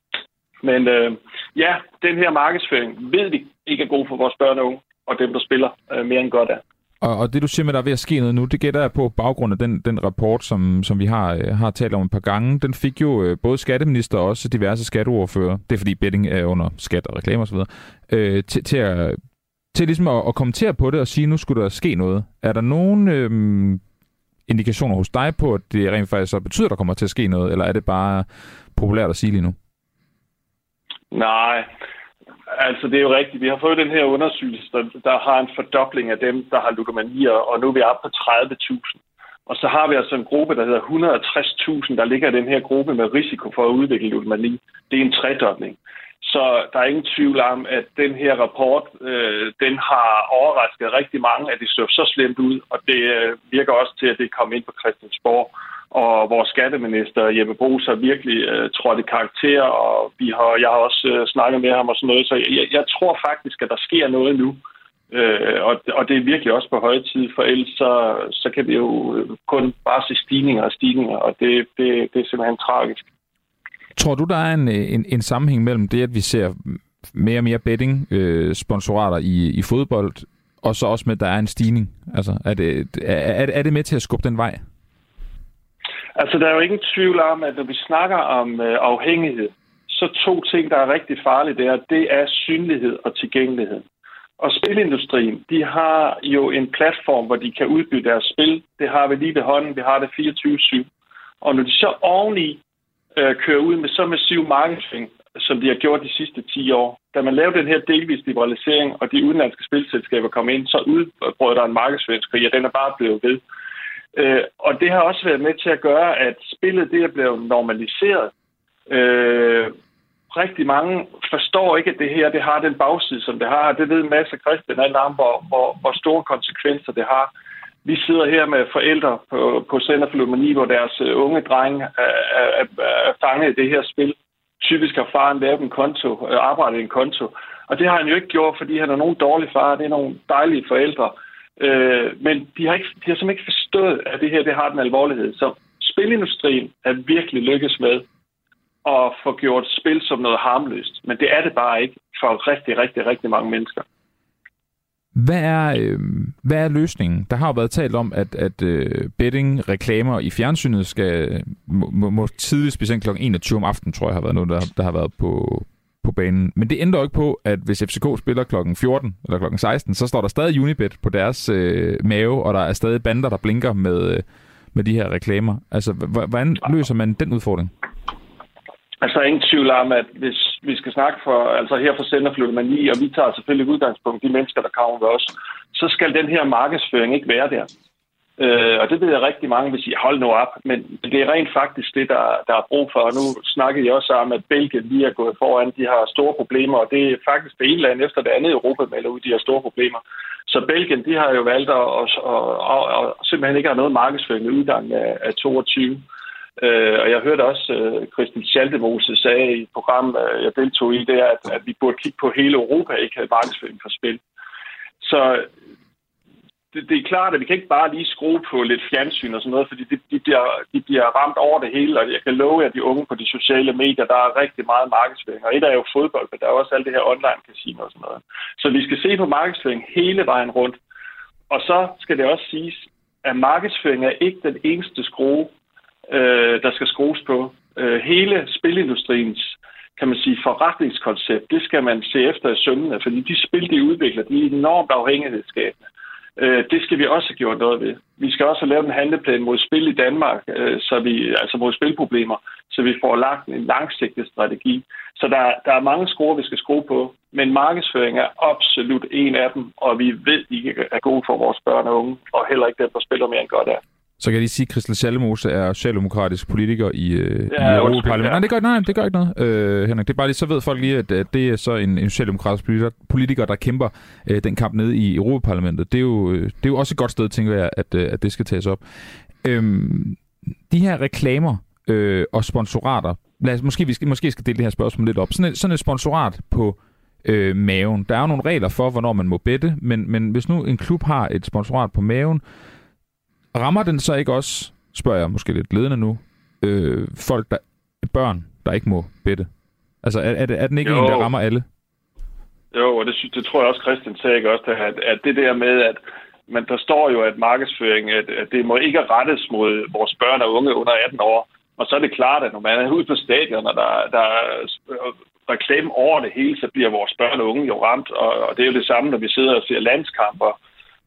Men øh, ja, den her markedsføring ved vi ikke er god for vores børn og unge, og dem, der spiller øh, mere end godt af. Og, og det, du siger med, der er ved at ske noget nu, det gætter jeg på baggrund af den, den rapport, som, som vi har, øh, har talt om et par gange. Den fik jo øh, både skatteminister og også diverse skatteordfører, det er fordi betting er under skat og reklamer osv., øh, til, til, at, til ligesom at, at kommentere på det og sige, nu skulle der ske noget. Er der nogen øh, indikationer hos dig på, at det rent faktisk så betyder, at der kommer til at ske noget, eller er det bare populært at sige lige nu? Nej, Altså, det er jo rigtigt. Vi har fået den her undersøgelse, der, der har en fordobling af dem, der har ludomanier, og nu er vi oppe på 30.000. Og så har vi altså en gruppe, der hedder 160.000, der ligger i den her gruppe med risiko for at udvikle ludomani. Det er en tredobling. Så der er ingen tvivl om, at den her rapport, øh, den har overrasket rigtig mange, at det så så slemt ud, og det øh, virker også til, at det kom ind på Christiansborg og vores skatteminister Jeppe Brugs har virkelig øh, trådt i karakter, og vi har, jeg har også øh, snakket med ham og sådan noget, så jeg, jeg tror faktisk, at der sker noget nu. Øh, og, og det er virkelig også på høje tid, for ellers så, så kan vi jo øh, kun bare se stigninger og stigninger, og det, det, det er simpelthen tragisk. Tror du, der er en, øh, en, en sammenhæng mellem det, at vi ser mere og mere betting-sponsorater øh, i, i fodbold, og så også med, at der er en stigning? Altså, er det, er, er det med til at skubbe den vej? Altså, der er jo ingen tvivl om, at når vi snakker om øh, afhængighed, så to ting, der er rigtig farlige der, det er synlighed og tilgængelighed. Og spilindustrien, de har jo en platform, hvor de kan udbyde deres spil. Det har vi lige ved hånden. Vi har det 24-7. Og når de så oveni øh, kører ud med så massiv marketing, som de har gjort de sidste 10 år, da man lavede den her delvis liberalisering, og de udenlandske spilselskaber kom ind, så udbrød der en markedsføringskrig, og den er bare blevet ved. Øh, og det har også været med til at gøre, at spillet det er blevet normaliseret. Øh, rigtig mange forstår ikke, at det her det har den bagside, som det har. Det ved Mads og Christian alle andre, hvor, hvor, hvor store konsekvenser det har. Vi sidder her med forældre på, på Center for Lumani, hvor deres øh, unge drenge er, er, er fanget i det her spil. Typisk har faren lavet en konto, øh, arbejdet i en konto. Og det har han jo ikke gjort, fordi han er nogen dårlig far. Det er nogle dejlige forældre. Øh, men de har, ikke, de har simpelthen ikke forstået, at det her det har den alvorlighed. Så spilindustrien er virkelig lykkes med at få gjort spil som noget harmløst. Men det er det bare ikke for rigtig, rigtig, rigtig mange mennesker. Hvad er, øh, hvad er løsningen? Der har jo været talt om, at, at øh, betting-reklamer i fjernsynet skal må, må tidligst blive kl. 21 om aftenen, tror jeg har været noget, der, der har været på, på banen. Men det ændrer jo ikke på, at hvis FCK spiller klokken 14 eller klokken 16, så står der stadig Unibet på deres øh, mave, og der er stadig bander, der blinker med, øh, med de her reklamer. Altså, hvordan løser man den udfordring? Altså, ingen tvivl om, at hvis vi skal snakke for, altså her for i, og vi tager selvfølgelig udgangspunkt de mennesker, der kommer ved os, så skal den her markedsføring ikke være der. Øh, og det ved jeg rigtig mange vil sige, hold nu op, men det er rent faktisk det, der, der er brug for. Og nu snakkede jeg også om, at Belgien lige er gået foran, de har store problemer, og det er faktisk det ene land efter det andet Europa melder ud, de har store problemer. Så Belgien, de har jo valgt at, at, at, at, at simpelthen ikke have noget markedsføring udgang af, af 22. Øh, og jeg hørte også, at uh, Christian Schaldemose sagde i et program, øh, jeg deltog i, det er, at, at vi burde kigge på hele Europa, ikke have markedsføring for spil. Så det, det er klart, at vi kan ikke bare lige skrue på lidt fjernsyn og sådan noget, fordi de, de, bliver, de bliver ramt over det hele, og jeg kan love jer, at de unge på de sociale medier, der er rigtig meget markedsføring. Og et er jo fodbold, men der er også alt det her online casino og sådan noget. Så vi skal se på markedsføring hele vejen rundt. Og så skal det også siges, at markedsføring er ikke den eneste skrue, øh, der skal skrues på. Øh, hele spilindustriens kan man sige, forretningskoncept, det skal man se efter i sømmene, fordi de spil, de udvikler, de er enormt afhængighedsskabende. Øh, det skal vi også have gjort noget ved. Vi skal også have lavet en handleplan mod spil i Danmark, øh, så vi, altså mod spilproblemer, så vi får lagt en langsigtet strategi. Så der, der er mange skruer, vi skal skrue på, men markedsføring er absolut en af dem, og vi ved, de er gode for vores børn og unge, og heller ikke dem, der spiller mere end godt af. Så kan jeg lige sige, at Christel Schallemose er socialdemokratisk politiker i, øh, ja, i Europaparlamentet. Ja. Nej, det gør, nej, det gør ikke noget, øh, Henrik. Det er bare lige, så ved folk lige, at, at det er så en, en socialdemokratisk politiker, politiker der kæmper øh, den kamp nede i Europaparlamentet. Det er, jo, øh, det er jo også et godt sted, tænker jeg, at, øh, at det skal tages op. Øhm, de her reklamer øh, og sponsorater, lad os, måske, vi skal, måske skal dele det her spørgsmål lidt op. Sådan et, sådan et sponsorat på øh, maven. Der er jo nogle regler for, hvornår man må bette, men, men hvis nu en klub har et sponsorat på maven, rammer den så ikke også, spørger jeg måske lidt ledende nu, øh, folk, der, børn, der ikke må bette? Altså, er, er, er den ikke jo. en, der rammer alle? Jo, og det, det tror jeg også, Christian sagde ikke også, at, at det der med, at men der står jo, at markedsføring, at, at det må ikke rettes mod vores børn og unge under 18 år. Og så er det klart, at når man er ude på stadion, og der, der er reklame over det hele, så bliver vores børn og unge jo ramt. Og, og det er jo det samme, når vi sidder og ser landskamper,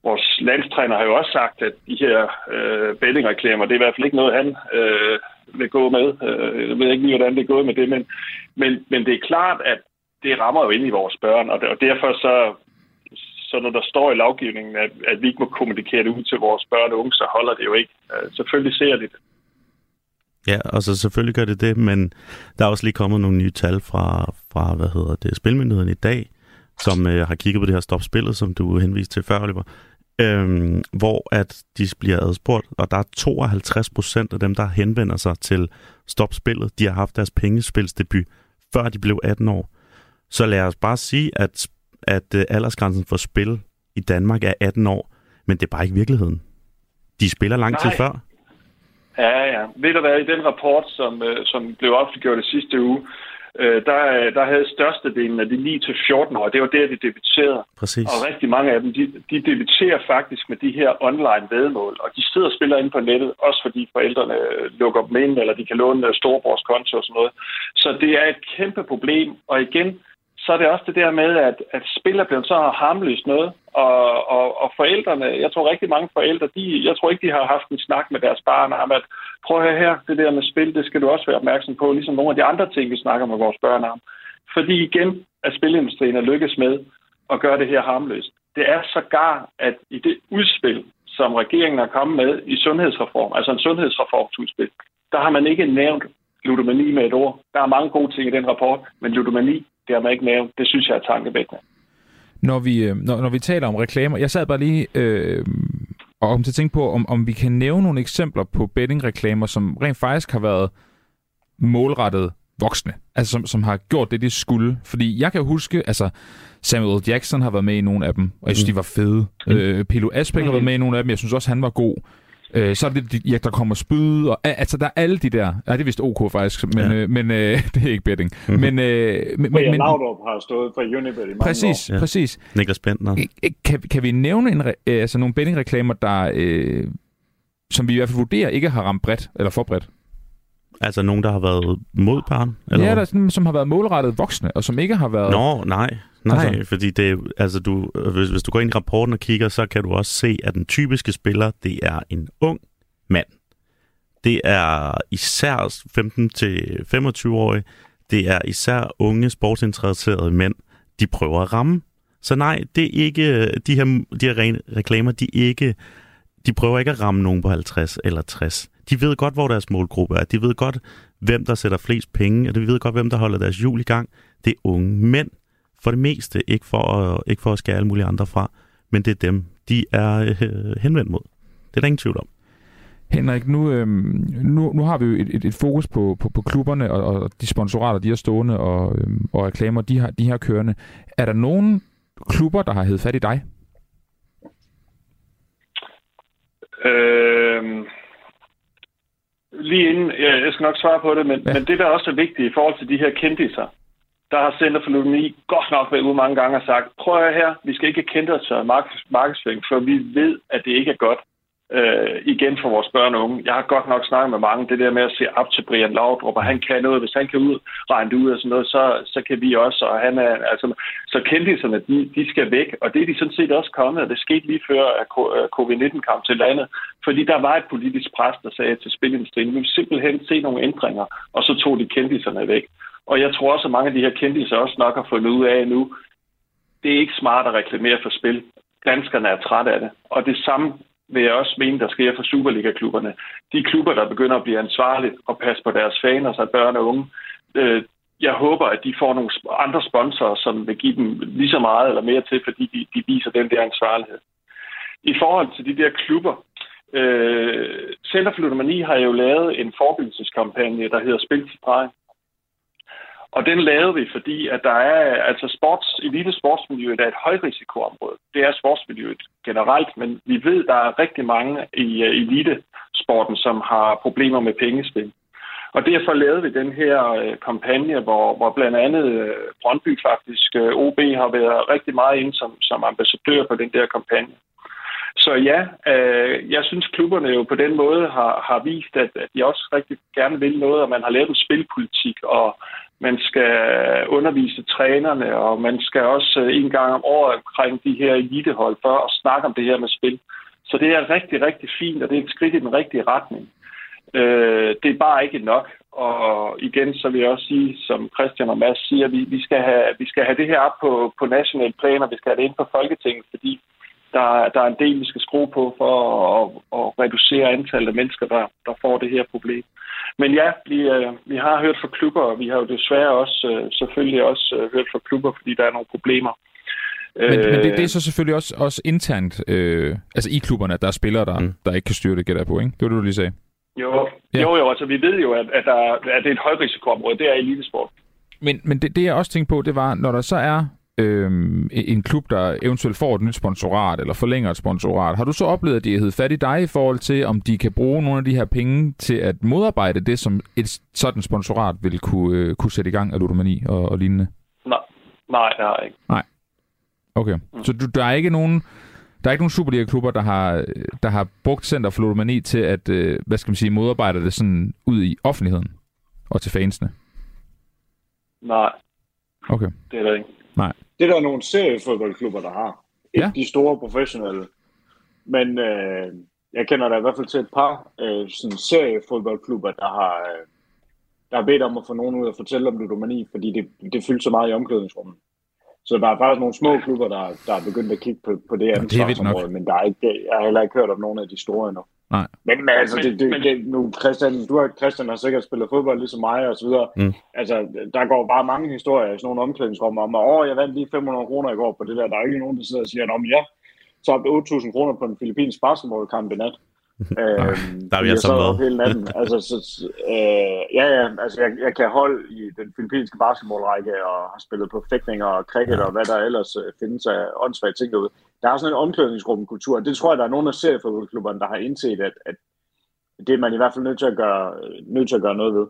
vores landstræner har jo også sagt, at de her øh, bettingreklamer, det er i hvert fald ikke noget, han øh, vil gå med. Øh, jeg ved ikke lige, hvordan det er gået med det, men, men, men det er klart, at det rammer jo ind i vores børn, og, og derfor så, så når der står i lovgivningen, at, at vi ikke må kommunikere det ud til vores børn og unge, så holder det jo ikke. Øh, selvfølgelig ser de det. Ja, og så selvfølgelig gør det det, men der er også lige kommet nogle nye tal fra, fra hvad hedder det, Spilmyndigheden i dag, som øh, har kigget på det her stopspillet, som du henviste til før, Oliver, øhm, hvor at de bliver adspurgt, og der er 52 procent af dem, der henvender sig til stopspillet, de har haft deres pengespilsdebut, før de blev 18 år. Så lad os bare sige, at, at uh, aldersgrænsen for spil i Danmark er 18 år, men det er bare ikke virkeligheden. De spiller lang tid før. Ja, ja. Ved du hvad, i den rapport, som, uh, som blev offentliggjort i sidste uge, øh, der, der havde størstedelen af de 9-14 år, det var der, de debuterede. Præcis. Og rigtig mange af dem, de, de debuterer faktisk med de her online vedmål, og de sidder og spiller ind på nettet, også fordi forældrene lukker dem ind, eller de kan låne storebrors konto og sådan noget. Så det er et kæmpe problem, og igen, så er det også det der med, at, at spil er blevet så harmløst noget, og, og, og forældrene, jeg tror rigtig mange forældre, de, jeg tror ikke, de har haft en snak med deres barn om, at prøv at her, det der med spil, det skal du også være opmærksom på, ligesom nogle af de andre ting, vi snakker med vores børn om. Fordi igen, at spilindustrien er lykkes med at gøre det her harmløst. Det er så gar, at i det udspil, som regeringen har kommet med i sundhedsreform, altså en sundhedsreformsudspil, der har man ikke nævnt ludomani med et ord. Der er mange gode ting i den rapport, men ludomani, det har man ikke nævnt. Det synes jeg er tankevækkende. Når vi, øh, når, når vi taler om reklamer, jeg sad bare lige øh, og om til at tænke på, om, om vi kan nævne nogle eksempler på bettingreklamer, som rent faktisk har været målrettet voksne, altså som, som har gjort det, de skulle. Fordi jeg kan huske, altså Samuel Jackson har været med i nogle af dem, og jeg synes, mm. de var fede. Mm. Øh, Pilo Asbæk mm. har været med i nogle af dem, jeg synes også, han var god. Øh, så er det ja, der kommer spyd, og altså der er alle de der, ja det er vist OK faktisk, men, ja. øh, men øh, [LAUGHS] det er ikke betting. Mm-hmm. Men, øh, men, men, men Laudrup har stået for Unibet i mange præcis, år. Ja. Præcis, Niklas Bentner. Kan, kan vi nævne en, øh, altså nogle bettingreklamer, der, øh, som vi i hvert fald vurderer ikke har ramt bredt, eller for bredt? Altså nogen, der har været mod barn? Eller? Ja, der, sådan, som har været målrettet voksne, og som ikke har været... Nå, nej. Nej, altså, fordi det, altså du, hvis, hvis du går ind i rapporten og kigger, så kan du også se, at den typiske spiller, det er en ung mand. Det er især 15-25-årige. Det er især unge sportsinteresserede mænd. De prøver at ramme. Så nej, det er ikke, de her, de her reklamer, de, ikke, de prøver ikke at ramme nogen på 50 eller 60. De ved godt, hvor deres målgruppe er. De ved godt, hvem der sætter flest penge, og de ved godt, hvem der holder deres jul i gang. Det er unge mænd. For det meste, ikke for at, ikke for at skære alle mulige andre fra, men det er dem, de er øh, henvendt mod. Det er der ingen tvivl om. Henrik, nu, øh, nu, nu har vi jo et, et, et fokus på, på, på klubberne og, og de sponsorater, de har stående og, øh, og reklamer, de har, de har kørende. Er der nogen klubber, der har heddet fat i dig? Øh, lige inden, ja, jeg skal nok svare på det, men, ja. men det der også er vigtigt i forhold til de her kendiser, der har Center for Ludomani godt nok været ude mange gange og sagt, prøv at her, vi skal ikke kende os øh, af markedsføring, for vi ved, at det ikke er godt. Øh, igen for vores børn og unge. Jeg har godt nok snakket med mange, det der med at se op til Brian Laudrup, og han kan noget, hvis han kan ud, regne det ud og sådan noget, så, så kan vi også, og han er, altså, så kendiserne, de, de skal væk, og det er de sådan set også kommet, og det skete lige før, at øh, covid-19 kom til landet, fordi der var et politisk pres, der sagde til spilindustrien, vi vil simpelthen se nogle ændringer, og så tog de kendiserne væk. Og jeg tror også, at mange af de her kendte også nok har fundet ud af nu, det er ikke smart at reklamere for spil. Danskerne er trætte af det. Og det samme vil jeg også mene, der sker for Superliga-klubberne. De klubber, der begynder at blive ansvarlige og passe på deres faner, så altså børn og unge, øh, jeg håber, at de får nogle andre sponsorer, som vil give dem lige så meget eller mere til, fordi de, de viser den der ansvarlighed. I forhold til de der klubber, øh, Center for Ludomani har jo lavet en forbindelseskampagne, der hedder Spil til Dreng. Og den lavede vi, fordi at der er, altså sports, elite sportsmiljøet er et højrisikoområde. Det er sportsmiljøet generelt, men vi ved, der er rigtig mange i elite elitesporten, som har problemer med pengespil. Og derfor lavede vi den her øh, kampagne, hvor, hvor blandt andet øh, Brøndby faktisk, OB har været rigtig meget inde som, som ambassadør på den der kampagne. Så ja, øh, jeg synes, klubberne jo på den måde har, har vist, at, at de også rigtig gerne vil noget, og man har lavet en spilpolitik, og man skal undervise trænerne, og man skal også øh, en gang om året omkring de her elitehold for at snakke om det her med spil. Så det er rigtig, rigtig fint, og det er et skridt i den rigtige retning. Øh, det er bare ikke nok. Og igen, så vil jeg også sige, som Christian og Mads siger, vi, vi, skal, have, vi skal have det her op på, på national plan, og vi skal have det ind på Folketinget, fordi der, der er en del, vi skal skrue på for at, at reducere antallet af mennesker, der, der får det her problem. Men ja, vi, øh, vi har hørt fra klubber, og vi har jo desværre også øh, selvfølgelig også øh, hørt fra klubber, fordi der er nogle problemer. Men, øh, men det, det er så selvfølgelig også, også internt, øh, altså i klubberne, at der er spillere, der, mm. der ikke kan styre det, gætter på, ikke? Det var det, du lige sagde. Jo, ja. jo, jo, altså vi ved jo, at, at, der, at det er et højrisikoområde, det er elitesport. Men, men det, det, jeg også tænkte på, det var, når der så er øh, en klub, der eventuelt får et nyt sponsorat, eller forlænger et sponsorat, har du så oplevet, at de har fat i dig i forhold til, om de kan bruge nogle af de her penge til at modarbejde det, som et sådan sponsorat vil kunne, øh, kunne sætte i gang af ludomani og, og lignende? Nej, nej, det har jeg ikke. Nej. Okay. Mm. Så du, der er ikke nogen... Der er ikke nogen Superliga-klubber, der har, der har brugt Center for Ludomani til at, øh, hvad skal man sige, modarbejde det sådan ud i offentligheden og til fansene? Nej. Okay. Det er der ikke. Nej. Det er der nogle seriefodboldklubber, der har. Ikke ja. de store professionelle. Men øh, jeg kender da i hvert fald til et par øh, sådan seriefodboldklubber, der har, øh, der har bedt om at få nogen ud og fortælle om ludomani, fordi det, det fylder så meget i omklædningsrummet. Så der er faktisk nogle små klubber, der, der er begyndt at kigge på, på det ansvarsområde, men der er ikke, jeg har heller ikke hørt om nogen af de store endnu. Nej. Men, men altså, det, det, det, nu Christian, du har, Christian har sikkert spillet fodbold ligesom mig og så videre. Mm. Altså, der går bare mange historier i sådan nogle omklædningsrum om, at åh, jeg vandt lige 500 kroner i går på det der. Der er ikke nogen, der sidder og siger, om ja, så 8.000 kroner på en filippinsk basketballkamp i nat. [LAUGHS] øhm, der er vi altså med. Hele natten. [LAUGHS] altså, så, øh, ja, ja, altså jeg, jeg kan holde i den filippinske basketballrække og har spillet på fægtning og cricket ja. og hvad der ellers øh, findes af åndssvage ting derude der er sådan en omklædningsrumkultur, det tror jeg, der er nogle af seriefodboldklubberne, der har indset, at, at det er man i hvert fald nødt til at gøre, nødt til at gøre noget ved.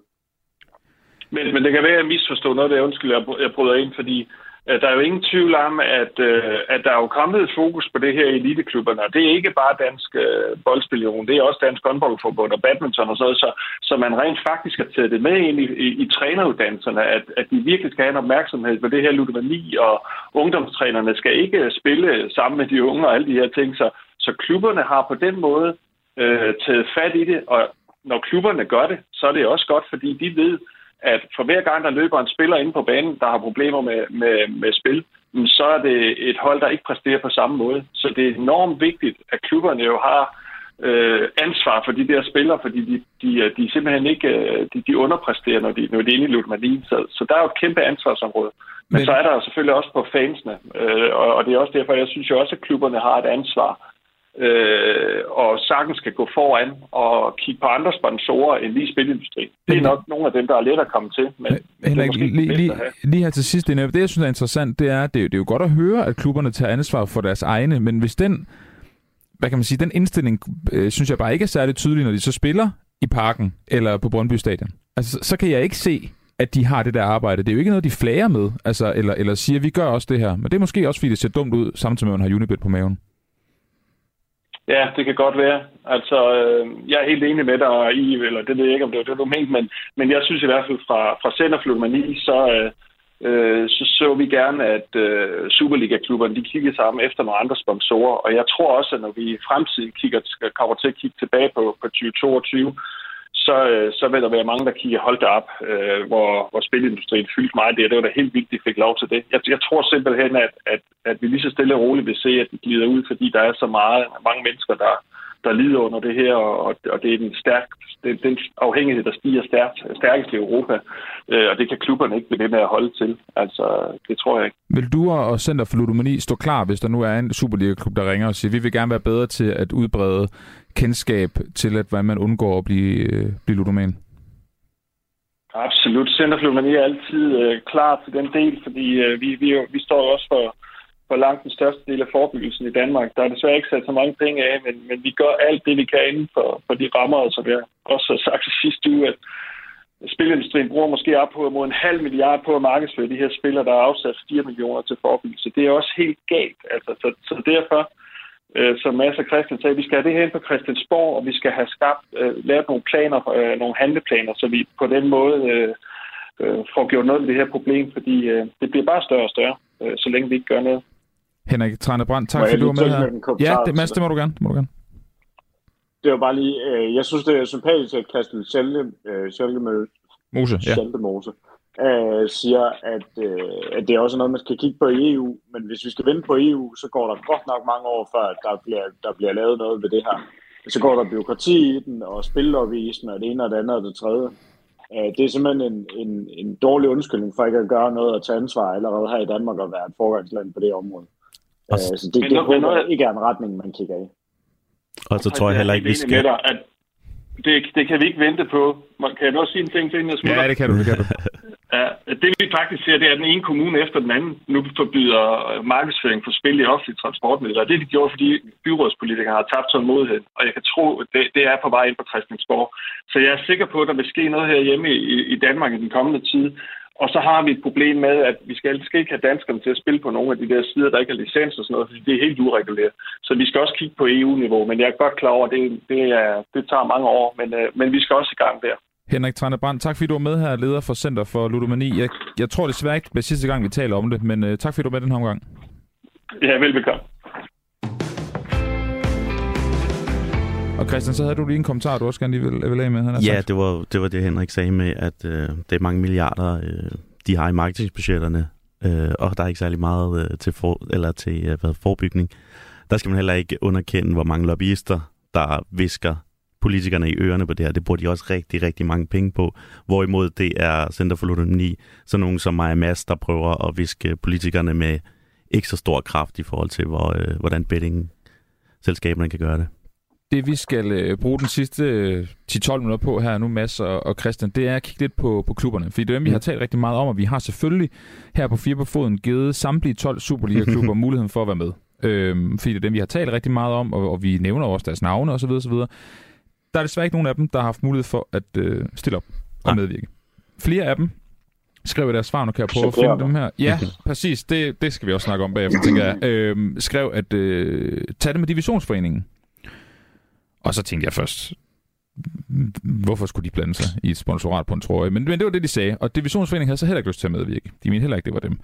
Men, men det kan være, at jeg misforstår noget af. Undskyld, jeg, jeg bryder ind, fordi Øh, der er jo ingen tvivl om, at, øh, at der er jo kommet et fokus på det her i eliteklubberne, og det er ikke bare Dansk øh, Boldspillion, det er også Dansk Håndboldforbund og badminton og så, så, så man rent faktisk har taget det med ind i, i, i træneruddannelserne, at, at de virkelig skal have en opmærksomhed på det her ludomani, og ungdomstrænerne skal ikke spille sammen med de unge og alle de her ting, så, så klubberne har på den måde øh, taget fat i det, og når klubberne gør det, så er det også godt, fordi de ved, at for hver gang, der løber en spiller ind på banen, der har problemer med, med, med spil, så er det et hold, der ikke præsterer på samme måde. Så det er enormt vigtigt, at klubberne jo har øh, ansvar for de der spillere, fordi de, de, de simpelthen ikke øh, de, de underpræsterer, når de, når de er inde i ludomani. Så, så der er jo et kæmpe ansvarsområde. Men, Men så er der selvfølgelig også på fansene, øh, og, og det er også derfor, jeg synes jo også, at klubberne har et ansvar øh, og sagtens skal gå foran og kigge på andre sponsorer end lige spilindustri. Det er nok nogle af dem, der er let at komme til. Men Henrik, lige, lige, lige her til sidst, det, jeg synes er interessant, det er, det, er, det er jo godt at høre, at klubberne tager ansvar for deres egne, men hvis den, hvad kan man sige, den indstilling, øh, synes jeg bare ikke er særlig tydelig, når de så spiller i parken eller på Brøndby Stadion. Altså, så kan jeg ikke se, at de har det der arbejde. Det er jo ikke noget, de flager med, altså, eller, eller siger, vi gør også det her. Men det er måske også, fordi det ser dumt ud, samtidig med, at man har Unibet på maven. Ja, det kan godt være. Altså, øh, jeg er helt enig med dig i, eller det ved jeg ikke, om det var det, du mente, men, men jeg synes i hvert fald fra, fra Centerflugmani, så, øh, øh, så så vi gerne, at øh, Superliga-klubberne de kigger sammen efter nogle andre sponsorer. Og jeg tror også, at når vi i fremtiden kigger, kommer til at kigge tilbage på, på 2022, så, øh, så vil der være mange, der kigger holdt op, øh, hvor, hvor spilindustrien fyldte meget det. Det var da helt vildt, de fik lov til det. Jeg, jeg tror simpelthen, at, at, at vi lige så stille og roligt vil se, at de glider ud, fordi der er så meget, mange mennesker, der, der lider under det her, og, og det er den, stærk, den, den afhængighed, der stiger stærkt, stærkest i Europa, øh, og det kan klubberne ikke blive med at holde til. Altså, det tror jeg ikke. Vil du og Center for Ludomani stå klar, hvis der nu er en Superliga-klub, der ringer og siger, vi vil gerne være bedre til at udbrede kendskab til, at hvordan man undgår at blive, øh, blive ludoman? Absolut. Center Ludomani er altid øh, klar til den del, fordi øh, vi, vi, vi står også for for langt den største del af forebyggelsen i Danmark. Der er desværre ikke sat så mange penge af, men, men vi gør alt det, vi kan inden for, for de rammer, altså, som jeg også har sagt sidste uge, at spilindustrien bruger måske op på mod en halv milliard på at markedsføre de her spillere, der er afsat 4 millioner til forebyggelse. Det er også helt galt. Altså, så, så derfor, øh, som Mads og Christian sagde, vi skal have det her ind på Christiansborg, og vi skal have skabt, øh, lavet nogle planer, øh, nogle handleplaner, så vi på den måde øh, øh, får gjort noget med det her problem, fordi øh, det bliver bare større og større, øh, så længe vi ikke gør noget. Henrik Trane Brandt, tak fordi du var med her. Ja, det, Mads, det må du gerne. Det må du gerne. Det var bare lige, øh, jeg synes, det er sympatisk, at Christian Schelde, øh, Scheldemose, Mose, ja. Scheldemose øh, siger, at, øh, at det er også noget, man skal kigge på i EU. Men hvis vi skal vente på EU, så går der godt nok mange år, før der bliver, der bliver lavet noget ved det her. Så går der byråkrati i den, og spillelobbyisme, og det ene og det andet og det tredje. Øh, det er simpelthen en, en, en dårlig undskyldning for ikke at gøre noget og tage ansvar allerede her i Danmark og være et forgangsland på det område. Og, øh, så det, det håber noget... ikke er en retning, man kigger i. Og så tror jeg heller ikke, vi skal... Dig, at det, det kan vi ikke vente på. Kan jeg også sige en ting til, inden jeg smutter? Ja, det kan du. Det, kan du ja, det vi faktisk ser, det er, at den ene kommune efter den anden nu forbyder øh, markedsføring for spil i offentlige transportmidler. Det er de gjort, fordi byrådspolitikere har tabt tålmodighed. Og jeg kan tro, at det, det er på vej ind på Christiansborg. Så jeg er sikker på, at der vil ske noget herhjemme i, i Danmark i den kommende tid, og så har vi et problem med, at vi skal, skal ikke have danskerne til at spille på nogle af de der sider, der ikke har licens og sådan noget, fordi det er helt ureguleret. Så vi skal også kigge på EU-niveau, men jeg er godt klar over, at det, det, er, det tager mange år, men, øh, men vi skal også i gang der. Henrik Tranebrandt, tak fordi du var med her, leder for Center for Ludomani. Jeg, jeg tror desværre ikke, det er sidste gang, vi taler om det, men uh, tak fordi du var med den her omgang. Ja, velbekomme. Og Christian, så havde du lige en kommentar, du også gerne lige vil, vil af med. Han ja, det var, det var det, Henrik sagde med, at øh, det er mange milliarder, øh, de har i marketingsbudgetterne, øh, og der er ikke særlig meget øh, til, for, eller til øh, hvad, forebygning. Der skal man heller ikke underkende, hvor mange lobbyister, der visker politikerne i ørerne på det her. Det bruger de også rigtig, rigtig mange penge på. Hvorimod det er Center for Ludomani, så nogen som mig Mads, der prøver at viske politikerne med ikke så stor kraft i forhold til, hvor, øh, hvordan betting selskaberne kan gøre det det vi skal øh, bruge den sidste øh, 10-12 minutter på her nu, Mads og, og Christian, det er at kigge lidt på, på klubberne. Fordi det er dem, vi har mm. talt rigtig meget om, og vi har selvfølgelig her på Fire på Foden givet samtlige 12 Superliga-klubber [LAUGHS] muligheden for at være med. Øhm, fordi det er dem, vi har talt rigtig meget om, og, og vi nævner også deres navne osv. osv. Der er desværre ikke nogen af dem, der har haft mulighed for at øh, stille op og medvirke. Flere af dem skrev deres svar, nu kan jeg prøve at finde dem her. Ja, præcis, det, det skal vi også snakke om bagefter, tænker jeg. [CLEARS THROAT] Øhm, skrev, at øh, tage det med divisionsforeningen. Og så tænkte jeg først, hvorfor skulle de blande sig i et sponsorat på en trøje? Men, men det var det, de sagde. Og Divisionsforeningen havde så heller ikke lyst til at medvirke. De mente heller ikke, det var dem.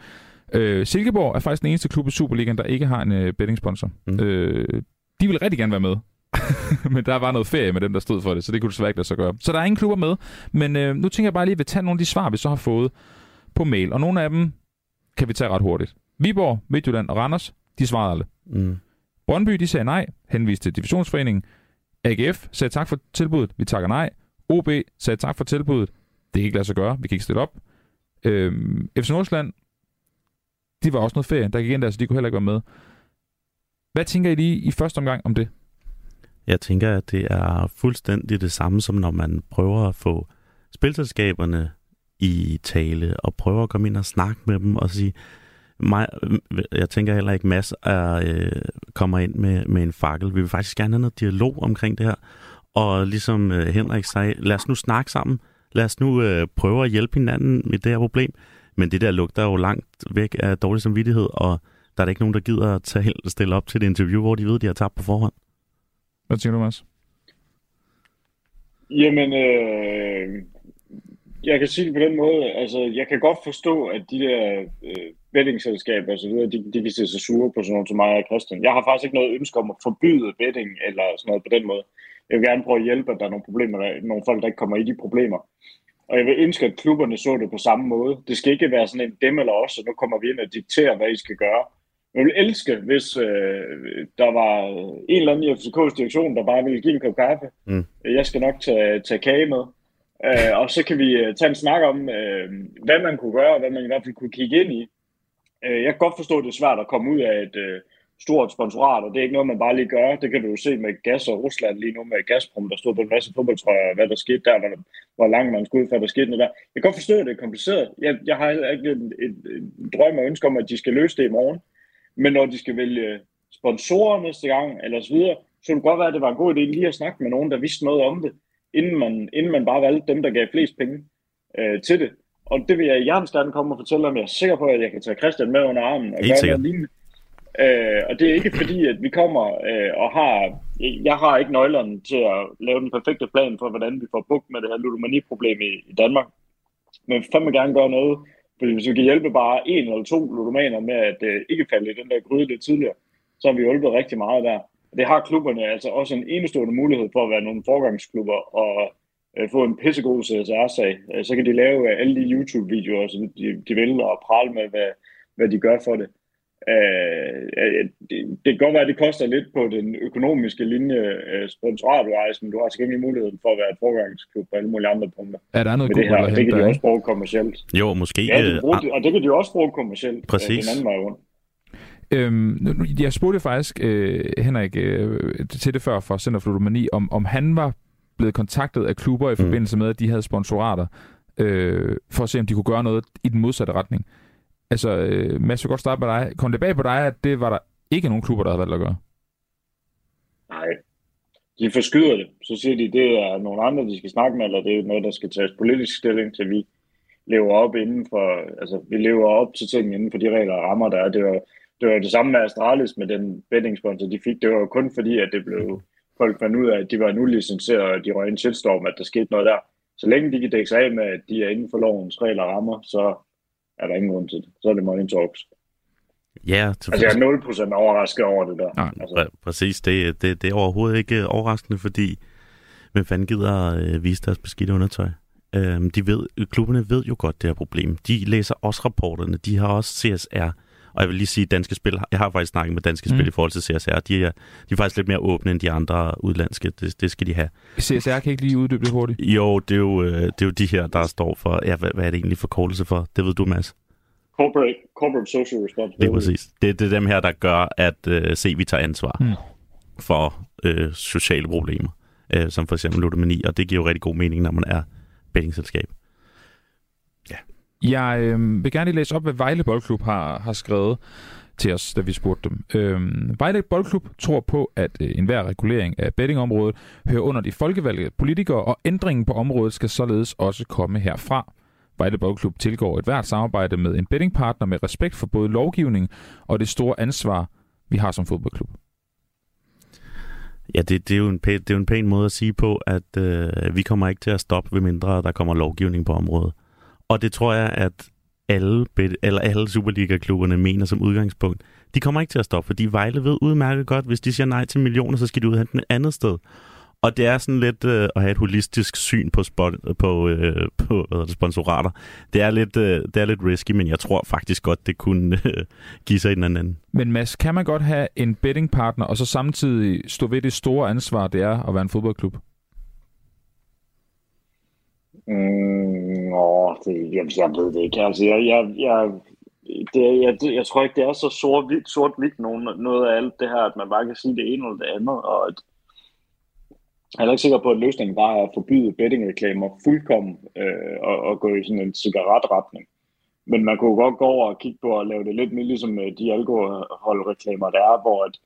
Øh, Silkeborg er faktisk den eneste klub i Superligaen, der ikke har en øh, bettingsponsor. Mm. Øh, de vil rigtig gerne være med. [LAUGHS] men der var noget ferie med dem, der stod for det, så det kunne desværre ikke lade sig gøre. Så der er ingen klubber med. Men øh, nu tænker jeg bare lige, at vi tage nogle af de svar, vi så har fået på mail. Og nogle af dem kan vi tage ret hurtigt. Viborg, Midtjylland og Randers, de svarede alle. Mm. Brøndby, de sagde nej, henviste til Divisionsforeningen. AGF sagde tak for tilbuddet, vi takker nej. OB sagde tak for tilbuddet, det kan ikke lade sig gøre, vi kan ikke stille op. Øhm, FC Nordsjælland, de var også noget ferie, der gik ind der, så de kunne heller ikke være med. Hvad tænker I lige i første omgang om det? Jeg tænker, at det er fuldstændig det samme, som når man prøver at få spilselskaberne i tale, og prøver at komme ind og snakke med dem og sige, mig, jeg tænker heller ikke, Mads er, øh, kommer ind med, med en fakkel. Vi vil faktisk gerne have noget dialog omkring det her. Og ligesom øh, Henrik sagde, lad os nu snakke sammen. Lad os nu øh, prøve at hjælpe hinanden med det her problem. Men det der lugter jo langt væk af dårlig samvittighed, og der er der ikke nogen, der gider at tage, stille op til et interview, hvor de ved, de har tabt på forhånd. Hvad tænker du, Mads? Jamen, øh, jeg kan sige det på den måde, altså jeg kan godt forstå, at de der øh, bettingselskaber og så videre, de, de kan se sig sure på sådan noget som mig og Christian. Jeg har faktisk ikke noget ønske om at forbyde betting eller sådan noget på den måde. Jeg vil gerne prøve at hjælpe, at der er nogle problemer, der, nogle folk, der ikke kommer i de problemer. Og jeg vil ønske, at klubberne så det på samme måde. Det skal ikke være sådan en dem eller os, og nu kommer vi ind og dikterer, hvad I skal gøre. Jeg vil elske, hvis øh, der var en eller anden i FCK's direktion, der bare ville give en kop kaffe. Mm. Jeg skal nok tage, tage kage med. Øh, og så kan vi øh, tage en snak om, øh, hvad man kunne gøre, og hvad man i hvert fald kunne kigge ind i. Øh, jeg kan godt forstå, at det er svært at komme ud af et øh, stort sponsorat, og det er ikke noget, man bare lige gør. Det kan du jo se med gas og Rusland lige nu med Gazprom, der stod på en masse fodboldtrøjer, hvad der skete der, hvor, hvor langt man skulle ud for, der skete der. Jeg kan godt forstå, at det er kompliceret. Jeg, jeg har ikke en, en, en drøm og ønske om, at de skal løse det i morgen. Men når de skal vælge sponsorer næste gang, eller så videre, så kunne det godt være, at det var en god idé lige at snakke med nogen, der vidste noget om det inden man, inden man bare valgte dem, der gav flest penge øh, til det. Og det vil jeg hjertens gerne komme og fortælle om. Jeg er sikker på, at jeg kan tage Christian med under armen og Helt gøre noget lignende. Øh, og det er ikke fordi, at vi kommer øh, og har... Jeg har ikke nøglerne til at lave den perfekte plan for, hvordan vi får bugt med det her ludomani-problem i, i Danmark. Men vi fandme gerne gøre noget. Fordi hvis vi kan hjælpe bare en eller to ludomaner med at øh, ikke falde i den der gryde lidt tidligere, så har vi hjulpet rigtig meget der det har klubberne altså også en enestående mulighed for at være nogle forgangsklubber og øh, få en pissegod CSR-sag. Øh, så kan de lave øh, alle de YouTube-videoer, som de, de vil, og prale med, hvad, hvad de gør for det. Øh, det, det kan godt være, at det koster lidt på den økonomiske linje øh, sponsoratvejs, men du har til muligheden for at være et forgangsklub på alle mulige andre punkter. Er der noget det her, det kan de også bruge kommercielt. Jo, måske. Ja, de bruger, og det kan de også bruge kommercielt. Præcis. Den anden vej rundt. Øhm, jeg spurgte faktisk øh, Henrik øh, til det før for Center for Ludomani, om, om han var blevet kontaktet af klubber i mm. forbindelse med, at de havde sponsorater, øh, for at se, om de kunne gøre noget i den modsatte retning. Altså, øh, Mads, jeg godt starte med dig. Kom det bag på dig, at det var der ikke nogen klubber, der havde valgt at gøre? Nej. De forskyder det. Så siger de, det er nogle andre, de skal snakke med, eller det er noget, der skal tages politisk stilling til, vi lever op inden for, altså vi lever op til ting inden for de regler og rammer, der er. Det var, det var det samme med Astralis med den bettingsponsor, de fik. Det var kun fordi, at det blev folk fandt ud af, at de var nu licenseret, og de røg en shitstorm, at der skete noget der. Så længe de kan dække sig af med, at de er inden for lovens regler og rammer, så er der ingen grund til det. Så er det money talks. Ja, altså, jeg er 0% overrasket over det der. Nej, altså. Pr- præcis. Det, det, det er overhovedet ikke overraskende, fordi hvem fanden gider øh, vise deres beskidte undertøj? Øhm, de ved, klubberne ved jo godt det her problem. De læser også rapporterne. De har også CSR. Og jeg vil lige sige, danske spil, jeg har faktisk snakket med danske mm. spil i forhold til CSR. De er, de er faktisk lidt mere åbne end de andre udlandske. Det, det skal de have. CSR kan ikke lige uddybe det hurtigt? Jo, det er jo, øh, det er jo de her, der står for... Ja, hvad, hvad er det egentlig for kortelse for? Det ved du, Mads. Corporate, corporate Social Responsibility. Det er præcis. Det, det er dem her, der gør, at uh, se, vi tager ansvar mm. for uh, sociale problemer, uh, som for eksempel ludomani, og det giver jo rigtig god mening, når man er bettingselskab. Jeg øh, vil gerne lige læse op, hvad Vejle Boldklub har, har skrevet til os, da vi spurgte dem. Øh, Vejle Boldklub tror på, at øh, enhver regulering af bettingområdet hører under de folkevalgte politikere, og ændringen på området skal således også komme herfra. Vejle Boldklub tilgår et hvert samarbejde med en bettingpartner med respekt for både lovgivning og det store ansvar, vi har som fodboldklub. Ja, det, det, er jo en pæn, det er jo en pæn måde at sige på, at øh, vi kommer ikke til at stoppe, ved mindre der kommer lovgivning på området. Og det tror jeg, at alle, eller alle Superliga-klubberne mener som udgangspunkt. De kommer ikke til at stoppe, fordi Vejle ved udmærket godt, hvis de siger nej til millioner, så skal de ud et andet sted. Og det er sådan lidt øh, at have et holistisk syn på, spot, på, øh, på hvad det, sponsorater. Det er, lidt, øh, det er lidt risky, men jeg tror faktisk godt, det kunne øh, give sig en den anden. Men Mads, kan man godt have en bettingpartner, og så samtidig stå ved det store ansvar, det er at være en fodboldklub? Mm, åh, det, jeg, jeg ved det ikke. Altså, jeg, jeg, jeg, det, jeg, jeg tror ikke, det er så sort-hvidt sort noget, noget af alt det her, at man bare kan sige det ene eller det andet. Og at, jeg er ikke sikker på, at løsningen bare er at forbyde bettingreklamer fuldkommen øh, og, og gå i sådan en cigaretretning. Men man kunne godt gå over og kigge på at lave det lidt mere ligesom øh, de alkoholreklamer, der er, hvor at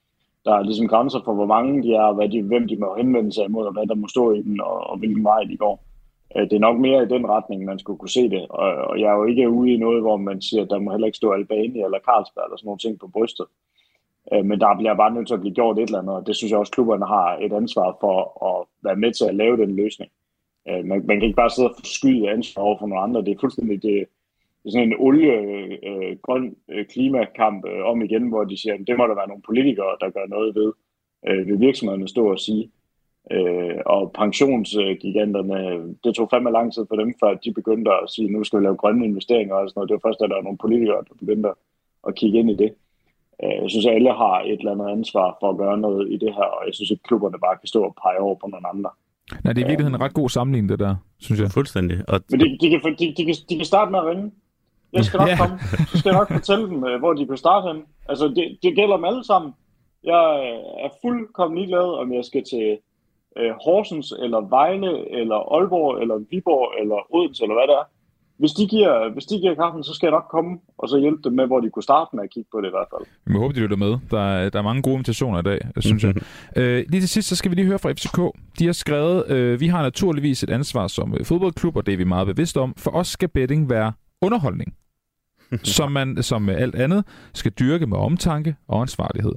der er ligesom grænser for, hvor mange de er, hvad de, hvem de må henvende sig imod, og hvad der må stå i den, og, og hvilken vej de går. Øh, det er nok mere i den retning, man skulle kunne se det. Og, og jeg er jo ikke ude i noget, hvor man siger, at der må heller ikke stå Albania eller Carlsberg eller sådan nogle ting på brystet. Øh, men der bliver bare nødt til at blive gjort et eller andet, og det synes jeg også, klubberne har et ansvar for at være med til at lave den løsning. Øh, man, man kan ikke bare sidde og skyde ansvar over for nogle andre. Det er fuldstændig det, det er sådan en olie-grøn øh, klimakamp øh, om igen, hvor de siger, at det må der være nogle politikere, der gør noget ved, øh, ved virksomhederne stå og sige. Øh, og pensionsgiganterne, det tog fandme lang tid for dem, før de begyndte at sige, at nu skal vi lave grønne investeringer og sådan noget. Det var først, da der var nogle politikere, der begyndte at kigge ind i det. Øh, jeg synes, at alle har et eller andet ansvar for at gøre noget i det her, og jeg synes at klubberne bare kan stå og pege over på nogle andre. Nej, det er i virkeligheden en ret god sammenligning, det der, synes jeg. Fuldstændig. Og... Men de, de, kan, de, de, kan, de kan starte med at ringe. Jeg skal nok ja. komme. Så skal jeg nok fortælle dem, øh, hvor de kan starte hen. Altså, det, det gælder dem alle sammen. Jeg er fuldkommen ligeglad, om jeg skal til øh, Horsens, eller Vejle, eller Aalborg, eller Viborg, eller Odense, eller hvad det er. Hvis de, giver, hvis de giver kaffen, så skal jeg nok komme og så hjælpe dem med, hvor de kunne starte med at kigge på det i hvert fald. Jeg håber, de lytter med. Der er, der er mange gode invitationer i dag, synes jeg. [LAUGHS] øh, lige til sidst, så skal vi lige høre fra FCK. De har skrevet, øh, vi har naturligvis et ansvar som øh, fodboldklub, og det er vi meget bevidste om. For os skal betting være underholdning, [LAUGHS] som man som alt andet skal dyrke med omtanke og ansvarlighed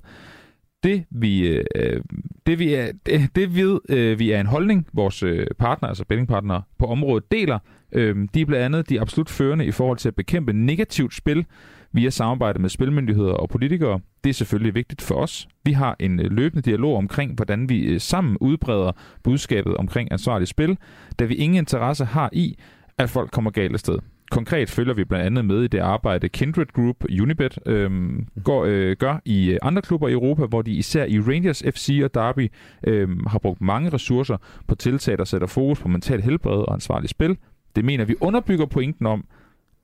det vi, øh, det vi er, det, det ved, øh, vi er en holdning, vores øh, partner, altså bettingpartnere på området deler. Øh, de er blandt andet de absolut førende i forhold til at bekæmpe negativt spil via samarbejde med spilmyndigheder og politikere. Det er selvfølgelig vigtigt for os. Vi har en øh, løbende dialog omkring, hvordan vi øh, sammen udbreder budskabet omkring ansvarligt spil, da vi ingen interesse har i, at folk kommer galt af sted. Konkret følger vi blandt andet med i det arbejde Kindred Group Unibet øhm, går, øh, gør i øh, andre klubber i Europa, hvor de især i Rangers FC og Derby øhm, har brugt mange ressourcer på tiltag, der sætter fokus på mental helbred og ansvarligt spil. Det mener vi underbygger pointen om,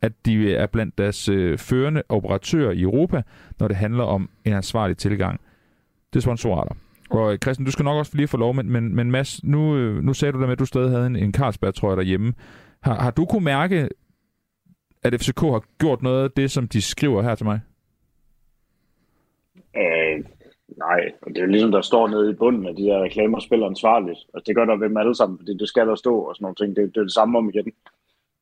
at de er blandt deres øh, førende operatører i Europa, når det handler om en ansvarlig tilgang til sponsorater. Og øh, Christian, du skal nok også lige få lov, men, men, men Mads, nu, øh, nu sagde du der med, at du stadig havde en, en Carlsberg-trøje derhjemme. Har, har du kunne mærke at FCK har gjort noget af det, som de skriver her til mig? Øh, nej, og det er jo ligesom, der står nede i bunden af de her reklamer, spiller ansvarligt. Og det gør der ved dem alle sammen, fordi det skal der stå og sådan nogle ting. Det, det er det samme om igen.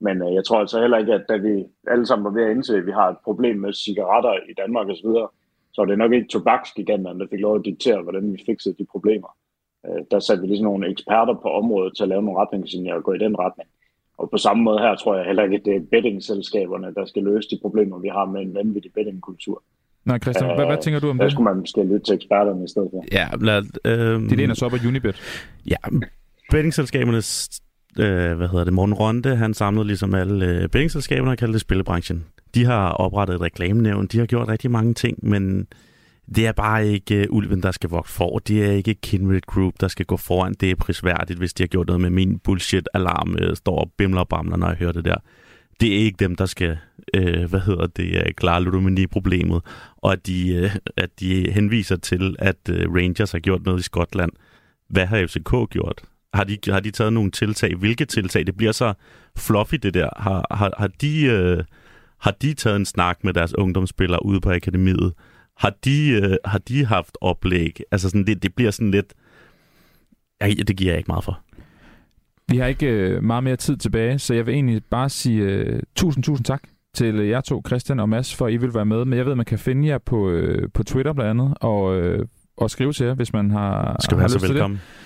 Men øh, jeg tror altså heller ikke, at da vi alle sammen var ved at indse, at vi har et problem med cigaretter i Danmark osv., så, så er det nok ikke tobaksgiganterne, der fik lov at diktere, hvordan vi fikset de problemer. Øh, der satte vi ligesom nogle eksperter på området til at lave nogle retningslinjer og gå i den retning. Og på samme måde her tror jeg heller ikke, at det er bettingselskaberne, der skal løse de problemer, vi har med en vanvittig bettingkultur. Nej, Christian, uh, hvad, hvad tænker du om der det? skulle man måske lytte til eksperterne i stedet for. Ja, lad, øh, det læner sig op af Unibet. Ja, bettingselskabernes øh, hvad hedder det, Morten Ronde, han samlede ligesom alle øh, bettingselskaberne og kaldte det spillebranchen. De har oprettet et reklamenævn, de har gjort rigtig mange ting, men det er bare ikke uh, ulven, der skal vokse for. Det er ikke Kindred Group, der skal gå foran. Det er prisværdigt, hvis de har gjort noget med min bullshit-alarm, uh, står og bimler og bamler, når jeg hører det der. Det er ikke dem, der skal, uh, hvad hedder det, uh, klare ludomani-problemet. Og at de, uh, at de henviser til, at uh, Rangers har gjort noget i Skotland. Hvad har FCK gjort? Har de, har de taget nogle tiltag? Hvilke tiltag? Det bliver så fluffy, det der. Har, har, har, de, uh, har de taget en snak med deres ungdomsspillere ude på akademiet? Har de, øh, har de haft oplæg? Altså sådan, det, det bliver sådan lidt... Ja, det giver jeg ikke meget for. Vi har ikke øh, meget mere tid tilbage, så jeg vil egentlig bare sige øh, tusind, tusind tak til jer to, Christian og Mads, for at I vil være med. Men jeg ved, at man kan finde jer på, øh, på Twitter blandt andet, og, øh, og skrive til jer, hvis man har, Skal har lyst til velkommen. det.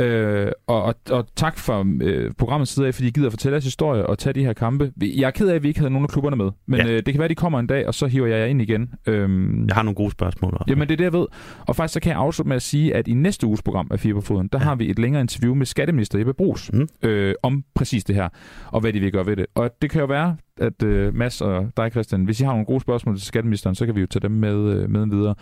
Øh, og, og, og tak for øh, programmets side af, fordi I gider at fortælle jeres historie og tage de her kampe. Jeg er ked af, at vi ikke havde nogen af klubberne med, men ja. øh, det kan være, at de kommer en dag, og så hiver jeg jer ind igen. Øhm, jeg har nogle gode spørgsmål. Også. Jamen, det er det, jeg ved. Og faktisk så kan jeg afslutte med at sige, at i næste uges program af Fire på Foden, der ja. har vi et længere interview med skatteminister Jeppe Brugs mm. øh, om præcis det her, og hvad de vil gøre ved det. Og det kan jo være, at øh, Mads og dig, Christian, hvis I har nogle gode spørgsmål til skatteministeren, så kan vi jo tage dem med, øh, med videre.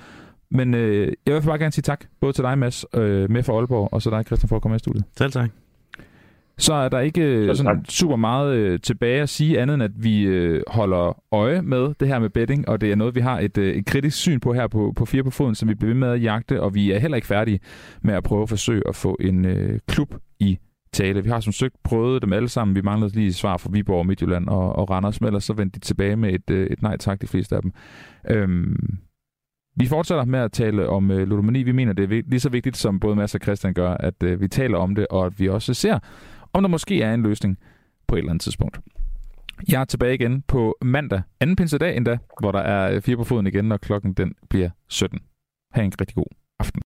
Men øh, jeg vil bare gerne sige tak, både til dig, Mads, øh, med for Aalborg, og så dig, Christian, for at komme med i studiet. Selv tak. Så er der ikke øh, sådan super meget øh, tilbage at sige, andet end at vi øh, holder øje med det her med betting, og det er noget, vi har et, øh, et kritisk syn på her på, på Fire på Foden, som vi bliver ved med at jagte, og vi er heller ikke færdige med at prøve at forsøge at få en øh, klub i tale. Vi har som søgt prøvet dem alle sammen. Vi manglede lige svar fra Viborg, Midtjylland og, og Randers, men ellers så vendte de tilbage med et, øh, et nej tak, de fleste af dem. Øhm, vi fortsætter med at tale om øh, ludomani. Vi mener, det er lige så vigtigt, som både Mads og Christian gør, at øh, vi taler om det, og at vi også ser om der måske er en løsning på et eller andet tidspunkt. Jeg er tilbage igen på mandag, anden pinsedag endda, hvor der er øh, fire på foden igen, når klokken den bliver 17. Ha' en rigtig god aften.